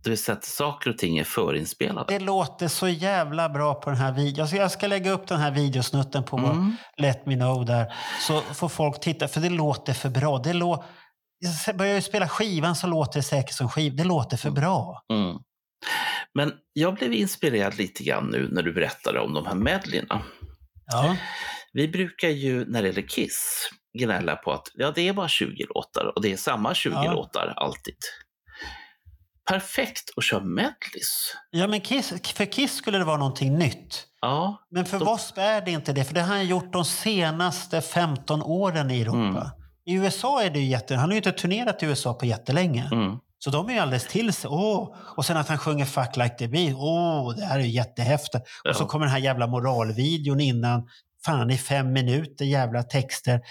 Det vill säga att saker och ting är förinspelade. Det låter så jävla bra på den här videon. Så jag ska lägga upp den här videosnutten på Mm. Let Me Know där. Så får folk titta, för det låter för bra. Det lå... Jag börjar ju spela skivan så låter det säkert som skiv. Det låter för bra. Mm. Men jag blev inspirerad lite grann nu när du berättade om de här medleyna. Ja. Vi brukar ju när det gäller Kiss gnälla på att ja, det är bara 20 låtar och det är samma 20 Ja. låtar alltid. Perfekt att köra medleys. Ja, men Kiss, för Kiss skulle det vara någonting nytt. Ja, Men för De- Wasp är det inte det, för det har han gjort de senaste 15 åren i Europa. Mm. I USA är det ju jätte... Han har ju inte turnerat i USA på jättelänge. mm. Så de är ju alldeles till sig. Åh! Och sen att han sjunger Fuck like the beat. Åh, det här är ju jättehäftigt. Och så Ja. kommer den här jävla moralvideon innan. Fan, i fem minuter jävla texter.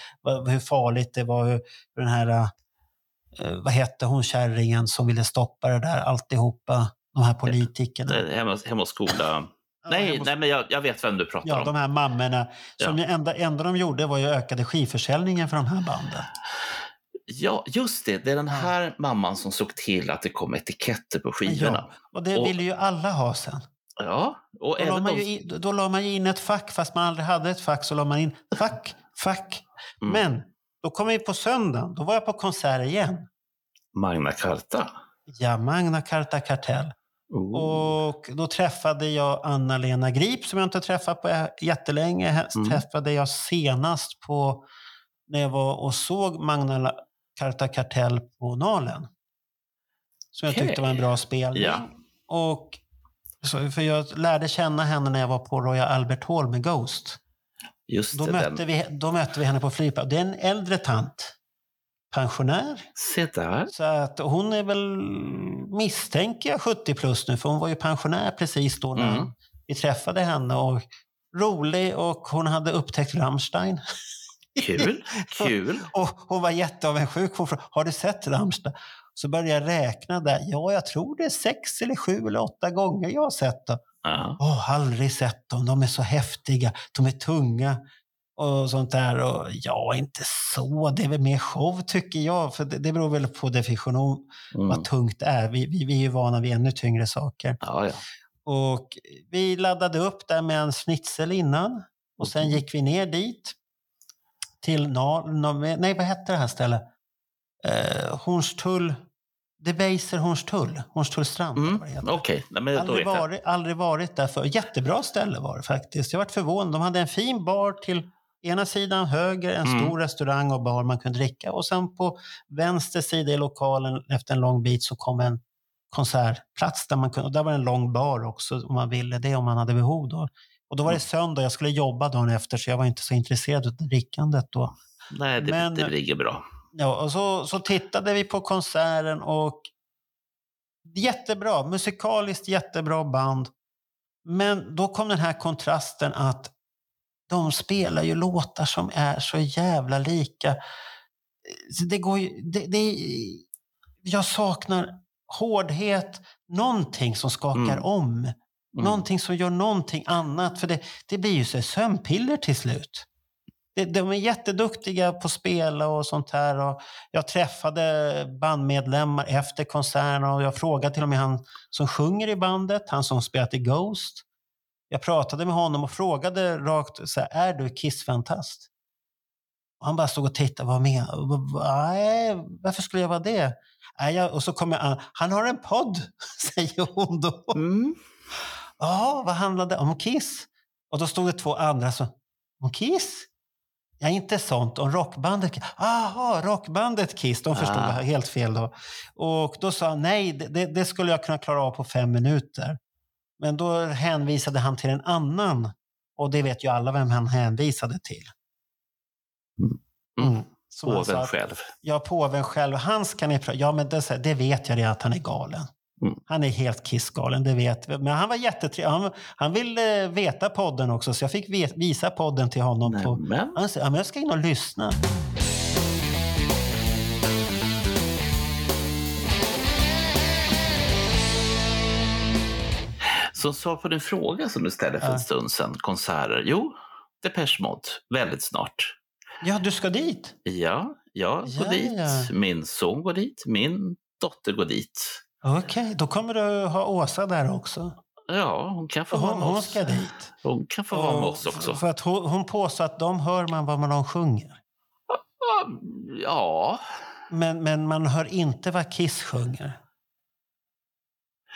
Hur farligt det var. Hur, den här, eh, vad hette hon kärringen som ville stoppa det där alltihopa. De här politikerna. Det hemma, hemma hos skola. nej, måste- nej, men jag, jag vet vem du pratar Ja, om. de här mammorna. Som Ja. enda, enda de gjorde var ju ökade skivförsäljningen för de här banden. Ja, just det. Det är den här mamman som såg till att det kom etiketter på skivorna. Ja, och det Och- ville ju alla ha sen. Ja, och Då la, man ju in, då la man in ett fack, fast man aldrig hade ett fack så la man in fack, fack. Mm. Men då kom vi på söndagen, då var jag på konsert igen. Magna Carta. Ja, Magna Carta Kartell. Oh. Och då träffade jag Anna-Lena Grip som jag inte träffat på jättelänge. Mm. Träffade jag senast på när jag var och såg Magna Carta Kartell på Nalen. Som jag Okej. tyckte var en bra spelning. Ja. Och, så, för jag lärde känna henne när jag var på Royal Albert Hall med Ghost. Just Då det, mötte, den. vi, då mötte vi henne på flygplatsen. Det är en äldre tant. Pensionär. Se där. Så att hon är väl, misstänker jag, 70 plus nu. För hon var ju pensionär precis då när Mm. vi träffade henne. Och rolig och hon hade upptäckt Rammstein. Kul, kul. Och hon var jätteavundsjuk. Har du sett Rammstein? Så började jag räkna där. Ja, jag tror det är sex eller sju eller åtta gånger jag har sett dem. Ja. Åh, aldrig sett dem. De är så häftiga. De är tunga och sånt där. Och ja, inte så. Det är väl mer show tycker jag. För det, det beror väl på definition Mm. vad tungt är. Vi, vi, vi är ju vana vid ännu tyngre saker. Ja, ja. Och vi laddade upp där med en schnitzel innan. Och sen gick vi ner dit. Till, Nal- nej, vad hette det här stället? Eh, Hornstull. Debaser Hornstull. Hornstullstrand. Mm. Okej, Nej, då Aldrig varit, aldrig varit där för. Jättebra ställe var det faktiskt. Jag varit förvånad. De hade en fin bar till ena sidan höger, en Mm. stor restaurang och bar man kunde dricka. Och sen på vänster sida i lokalen efter en lång bit så kom en konsertplats där man kunde, och där var en lång bar också om man ville det, om man hade behov då. Och då var det Mm. söndag, jag skulle jobba dagen efter så jag var inte så intresserad av drickandet då. Nej, det, Men- det ligger bra. Ja, och så, så tittade vi på konserten och jättebra, musikaliskt jättebra band. Men då kom den här kontrasten att de spelar ju låtar som är så jävla lika. Det går ju, det, det, jag saknar hårdhet, någonting som skakar Mm. om. Mm. Någonting som gör någonting annat. För det, det blir ju så sömnpiller till slut. De är jätteduktiga på att spela och sånt här. Och jag träffade bandmedlemmar efter konserten och jag frågade till och med han som sjunger i bandet, han som spelat i Ghost. Jag pratade med honom och frågade rakt så här, är du Kiss-fantast? Han bara stod och tittade, vad med? Nej, varför skulle jag vara det? Nej, och så kommer jag, han har en podd, säger hon då. Mm. Ja, vad handlade det om? Kiss? Och då stod det två andra som, om Kiss? Ja, inte sånt. Om rockbandet. Aha, rockbandet Kiss. De förstod Ah. det helt fel då. Och då sa han, nej, det, det skulle jag kunna klara av på fem minuter. Men då hänvisade han till en annan. Och det vet ju alla vem han hänvisade till. Mm. Mm. Sa Påven att- själv. Ja, påven själv. Han ska ni prata Ja, men det, det vet jag redan att han är galen. Mm. Han är helt kissgalen, det vet vi. Men han var jättetrevlig. Han, han ville veta podden också, så jag fick visa podden till honom. På, han sa, ja, men jag ska in och lyssna. Som svar på din fråga som du ställde för en Ja. stund sedan, konserter. Jo, Depeche Mode, väldigt snart. Ja, du ska dit? Ja, jag går Ja, dit, ja. min son går dit, min dotter går dit. Okej, då kommer du ha Åsa där också. Ja, hon kan få vara Hon, med hon ska dit. Hon kan få vara med Och- oss också. För att hon, hon påstår att de hör man vad man sjunger. Ja, Men, men man hör inte vad Kiss sjunger.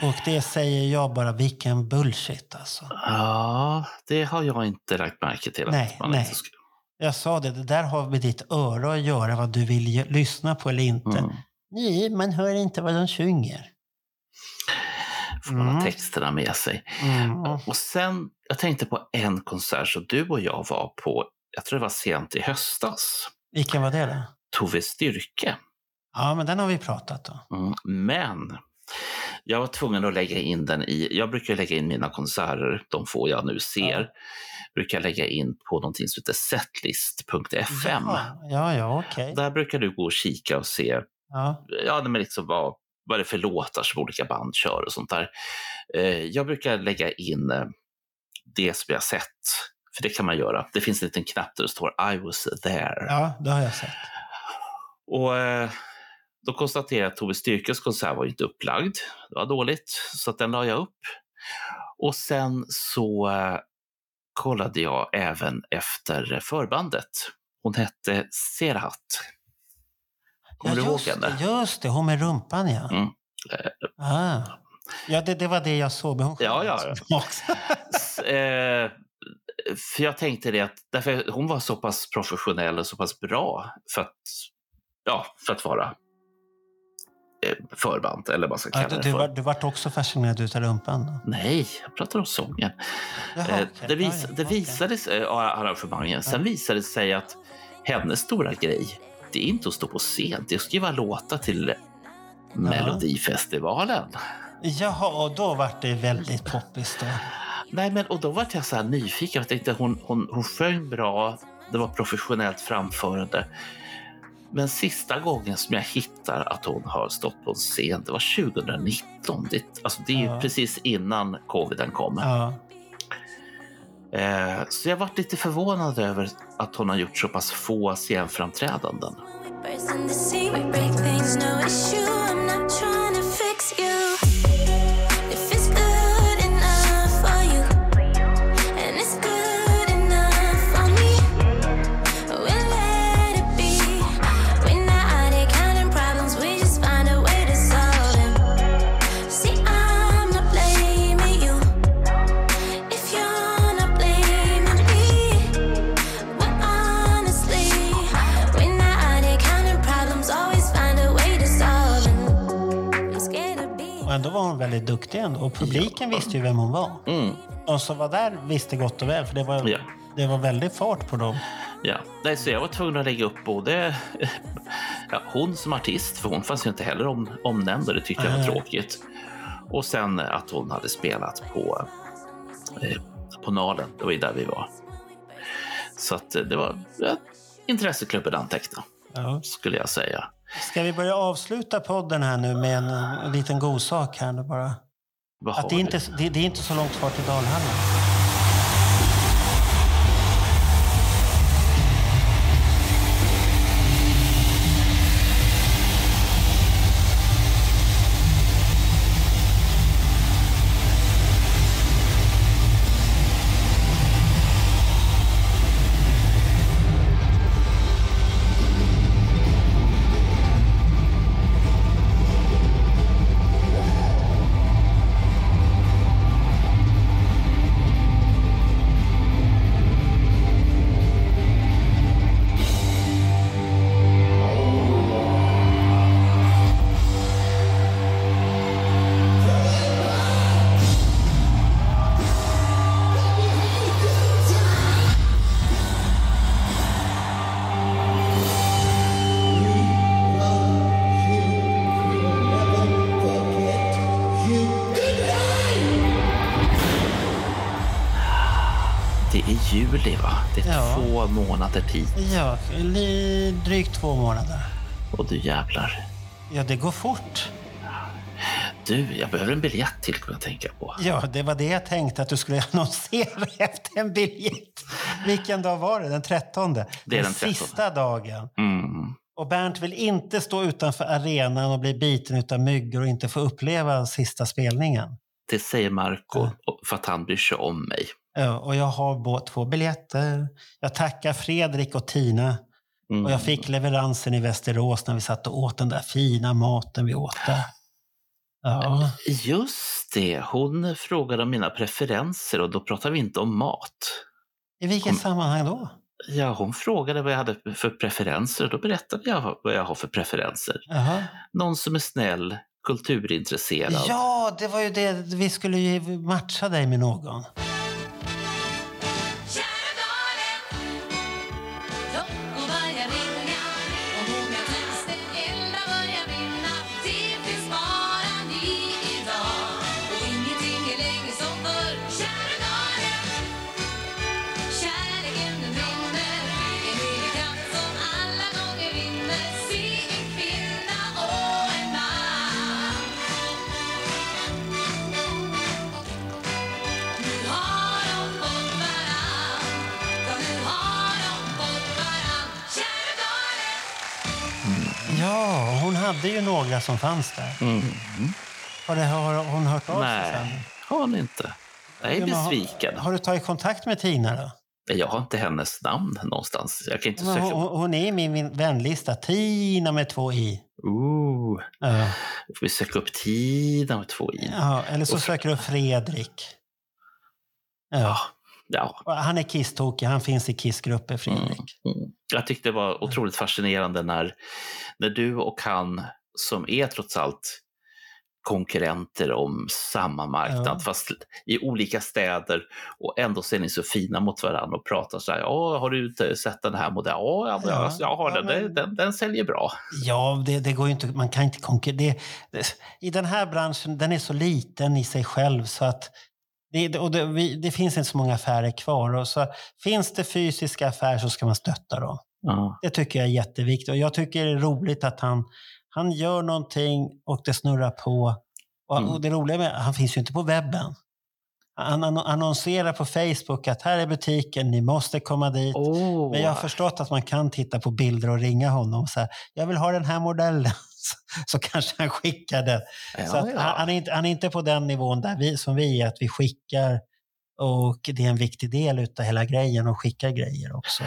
Och det säger jag bara, vilken bullshit alltså. ja, det har jag inte lagt märke till. Nej, nej. Ska... Jag sa det, det där har med ditt öra att göra, vad du vill lyssna på eller inte. Mm. Nej, man hör inte vad de sjunger. Får man ha Mm. texterna med sig. Mm. Och sen, jag tänkte på en konsert som du och jag var på, jag tror det var sent i höstas. Vilken var det då? Tove Styrke. Ja, men den har vi pratat om. Mm. Men jag var tvungen att lägga in den i, jag brukar lägga in mina konserter, de få jag nu ser, Ja. brukar jag lägga in på någonting som heter setlist.fm. Ja, ja, ja okej. Där brukar du gå och kika och se Ja. ja, men liksom vad, vad är det för låtar som olika band kör och sånt där. Eh, jag brukar lägga in eh, det som jag sett, för det kan man göra. Det finns en liten knapp där det står I was there. ja, det har jag sett. Och eh, då konstaterade jag att Tove Styrkes konsert var inte upplagd. Det var dåligt, så den la jag upp. Och sen så kollade jag även efter förbandet. Hon hette Serhat. Kommer ja, du ihåg just henne? Just det, hon med rumpan ja. Mm. Ah. Ja, det, det var det jag såg. Men hon Ja, ja, ja. eh, för jag tänkte det att därför hon var så pass professionell och så pass bra för att, ja, för att vara eh, förband, eller vad man ska Ja, kalla du, det för. var, du vart också fascinerad utav rumpan? Då. Nej, jag pratar om sången. Jaha, Eh, det, vis, Ja, ja, det visade sig, ja, arrangemangen, sen Ja. visade det sig att hennes stora grej, det är inte att stå på scen, det är att skriva låtar till Melodifestivalen. Jaha, och då vart det väldigt poppis då. Nej, men och då var jag så här nyfiken. Jag tänkte hon, hon, hon sjöng bra, det var professionellt framförande. Men sista gången som jag hittar att hon har stått på en scen, det var 2019. Det, alltså det är Ja. precis innan coviden kom. Ja. Eh, så jag varit lite förvånad över att hon har gjort så pass få scenframträdanden. Mm. Ändå. Och publiken visste ju vem hon var. Mm, De som var där visste gott och väl, för det var, Ja. det var väldigt fart på dem. ja. Nej, så jag var tvungen att lägga upp både ja, hon som artist, för hon fanns ju inte heller om, omnämnd och det tyckte jag var tråkigt. Och sen att hon hade spelat på, eh, på Nalen, det var ju där vi var. Så att det var ja, intresseklubben anteckna, Ja. skulle jag säga. Ska vi börja avsluta podden här nu med en, en liten god sak här nu bara? Att det, är inte, det, det är inte så långt kvar till Dalhalla. Tid. Ja, drygt två månader. Och du jävlar. Ja, det går fort. Du, jag behöver en biljett till kan jag tänka på. Ja, det var det jag tänkte att du skulle annonsera efter en biljett. Vilken dag var det? Den 13? Det är den 13. sista dagen. Mm. Och Bernt vill inte stå utanför arenan och bli biten utav myggor och inte få uppleva sista spelningen. Det säger Marco Ja. för att han bryr sig om mig. Ja, och jag har två biljetter. Jag tackar Fredrik och Tina. Mm. Och jag fick leveransen i Västerås när vi satt och åt den där fina maten vi åt där. Ja, Just det, hon frågade om mina preferenser och då pratar vi inte om mat. i vilket Kom- sammanhang då? Ja, hon frågade vad jag hade för preferenser och då berättade jag vad jag har för preferenser. Jaha. Någon som är snäll, kulturintresserad. Ja, det var ju det. Vi skulle ju matcha dig med någon. Några som fanns där. Mm. Har, det, har hon hört av sig sen? Nej, har hon inte. Jag är Ja, men har- besviken. Har du tagit kontakt med Tina då? Jag har inte hennes namn någonstans. Jag kan inte söka. hon, hon är i min vänlista. Tina med två i. Ooh, Ja. då får vi söka upp tiden med två i. Ja, eller så Och- söker du Fredrik. Ja. Ja, Han är Kiss-tokig. Han finns i Kiss-grupper, Fredrik. Mm. Jag tyckte det var otroligt fascinerande när, när du och han, som är trots allt konkurrenter om samma marknad, Ja. fast i olika städer och ändå ser ni så fina mot varandra och pratar så här. Ja, har du inte sett den här modellen? Ja, ja, Ja. ja. jag har Ja, den. men- Den, den. Säljer bra. Ja, det, det går inte. Man kan inte konkurrera. I den här branschen, den är så liten i sig själv så att det, och det, vi, det finns inte så många affärer kvar. Och så finns det fysiska affärer så ska man stötta dem. Ja. Det tycker jag är jätteviktigt. Och jag tycker det är roligt att han, han gör någonting och det snurrar på. Och, Mm. och det roliga med han finns ju inte på webben. Han anno- annonserar på Facebook att här är butiken, ni måste komma dit. Oh. Men jag har förstått att man kan titta på bilder och ringa honom och säga jag vill ha den här modellen. Så, kanske han skickar den. ja, så ja. han, han, är inte, han är inte på den nivån där vi, som vi är, att vi skickar och det är en viktig del av hela grejen och skicka grejer också.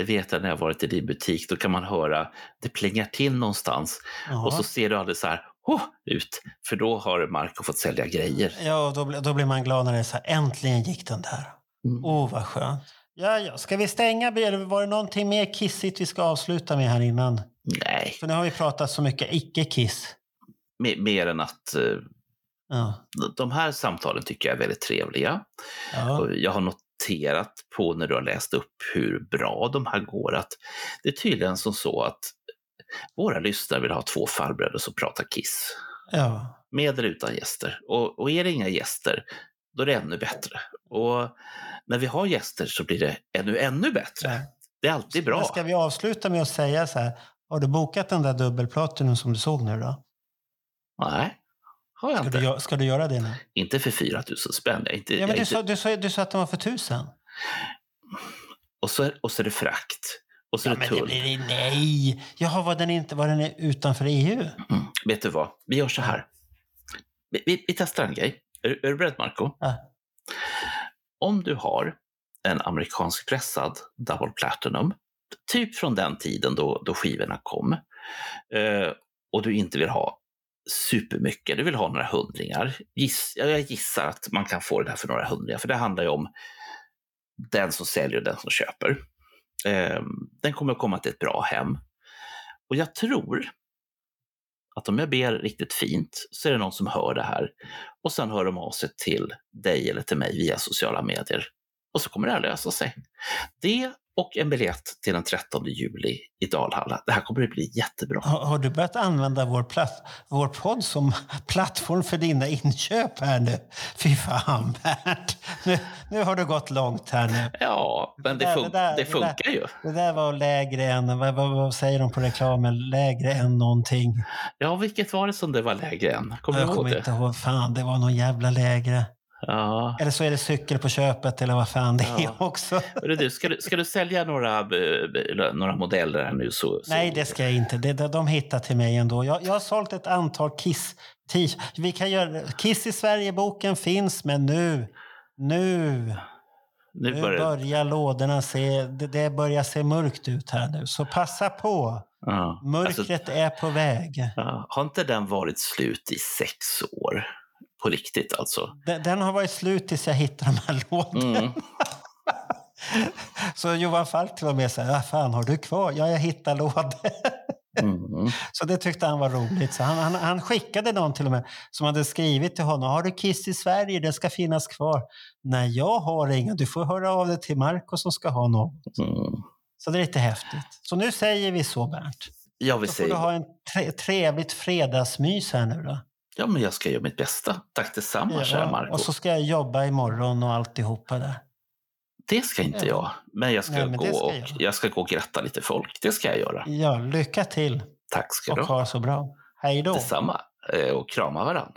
Det vet jag när jag varit i din butik. Då kan man höra, det plingar till någonstans Ja. och så ser du aldrig så här oh, ut. För då har Marco fått sälja grejer. Ja, då, blir- då blir man glad när det är så här, äntligen gick den där. Mm. Oh, vad skönt. Ja, ja. Ska vi stänga? Eller var det någonting mer kissigt vi ska avsluta med här innan? Nej, För nu har vi pratat så mycket icke-kiss. me- mer än att eh, Ja. de här samtalen tycker jag är väldigt trevliga. Ja. Jag har noterat på när du har läst upp hur bra de här går att det är tydligen som så att våra lyssnare vill ha två farbröder som pratar Kiss. ja. Med eller utan gäster. Och, och är det inga gäster, då är det ännu bättre. Och när vi har gäster så blir det ännu, ännu bättre. Ja. Det är alltid bra. Ska vi avsluta med att säga så här, har du bokat den där dubbelplatinum som du såg nu då? Nej, har jag Ska inte. du, ska du göra det nu? Inte för 4 000 spänn. Jag inte, Ja, jag men är du, inte... sa, du, sa, du sa att den var för tusen. Och, så, och så är det frakt. Och så Ja, är det men det tull. blir, nej! Jaha, var den inte var den är utanför EU? Mm. Vet du vad? Vi gör så här. Vi, vi, vi testar en grej. Är, är du beredd, Marco? Ja. Om du har en amerikansk pressad Double Platinum, typ från den tiden då, då skivorna kom, eh, och du inte vill ha supermycket, du vill ha några hundringar. Giss, jag gissar att man kan få det här för några hundringar, för det handlar ju om den som säljer och den som köper. Eh, den kommer att komma till ett bra hem. Och jag tror att om jag ber riktigt fint så är det någon som hör det här och sen hör de av sig till dig eller till mig via sociala medier. Och så kommer det här lösa sig. Det och en biljett till den 13 juli i Dalhalla. Det här kommer att bli jättebra. Har, har du börjat använda vår, platt, vår podd som plattform för dina inköp här nu? Fy fan, Bernt. Nu, nu har du gått långt här nu. Ja, men det, där- fun- det där- det det funkar ju. Det där var lägre än, vad, vad, vad säger de på reklamen? Lägre än någonting. Ja, vilket var det som det var lägre än? Kommer du jag ihåg kommer det? inte ihåg. Fan, det var någon jävla lägre. Ja. Eller så är det cykel på köpet eller vad fan det är Ja. också. Hörru Du, ska, du, ska du sälja några, eh, eh, några modeller här nu? Så, så... Nej, det ska jag inte. Det, de hittar till mig ändå. Jag, jag har sålt ett antal Kiss. Vi kan göra, Kiss i Sverige-boken finns, men nu, nu, Nu nu börjar... börjar lådorna se, det, det börjar se mörkt ut här nu. Så passa på. Ja. Mörkret Alltså, är på väg. ja, har inte den varit slut i sex år? På riktigt alltså? Den, den har varit slut tills jag hittar de här lådorna. Mm. Så Johan Falk till och med säger, vad fan har du kvar? Ja, jag hittar lådor. Mm. Så det tyckte han var roligt. Så han, han, han skickade någon till och med som hade skrivit till honom. Har du Kiss i Sverige? Det ska finnas kvar. Nej, jag har inga. Du får höra av dig till Marco som ska ha något. Mm. Så det är lite häftigt. Så nu säger vi så, Bernt. Jag vill Då får du säga, ha en tre, trevligt fredagsmys här nu då. Ja men jag ska göra mitt bästa. Tack detsamma, kära Marco. och så ska jag jobba imorgon och alltihopa där. Det ska inte Ja. jag. Men jag ska, Nej, men gå ska och, jag. jag ska gå och gratta lite folk. Det ska jag göra. Ja, lycka till Tack ska du och ha. ha så bra. Hej då. Detsamma. Eh, Och krama varandra.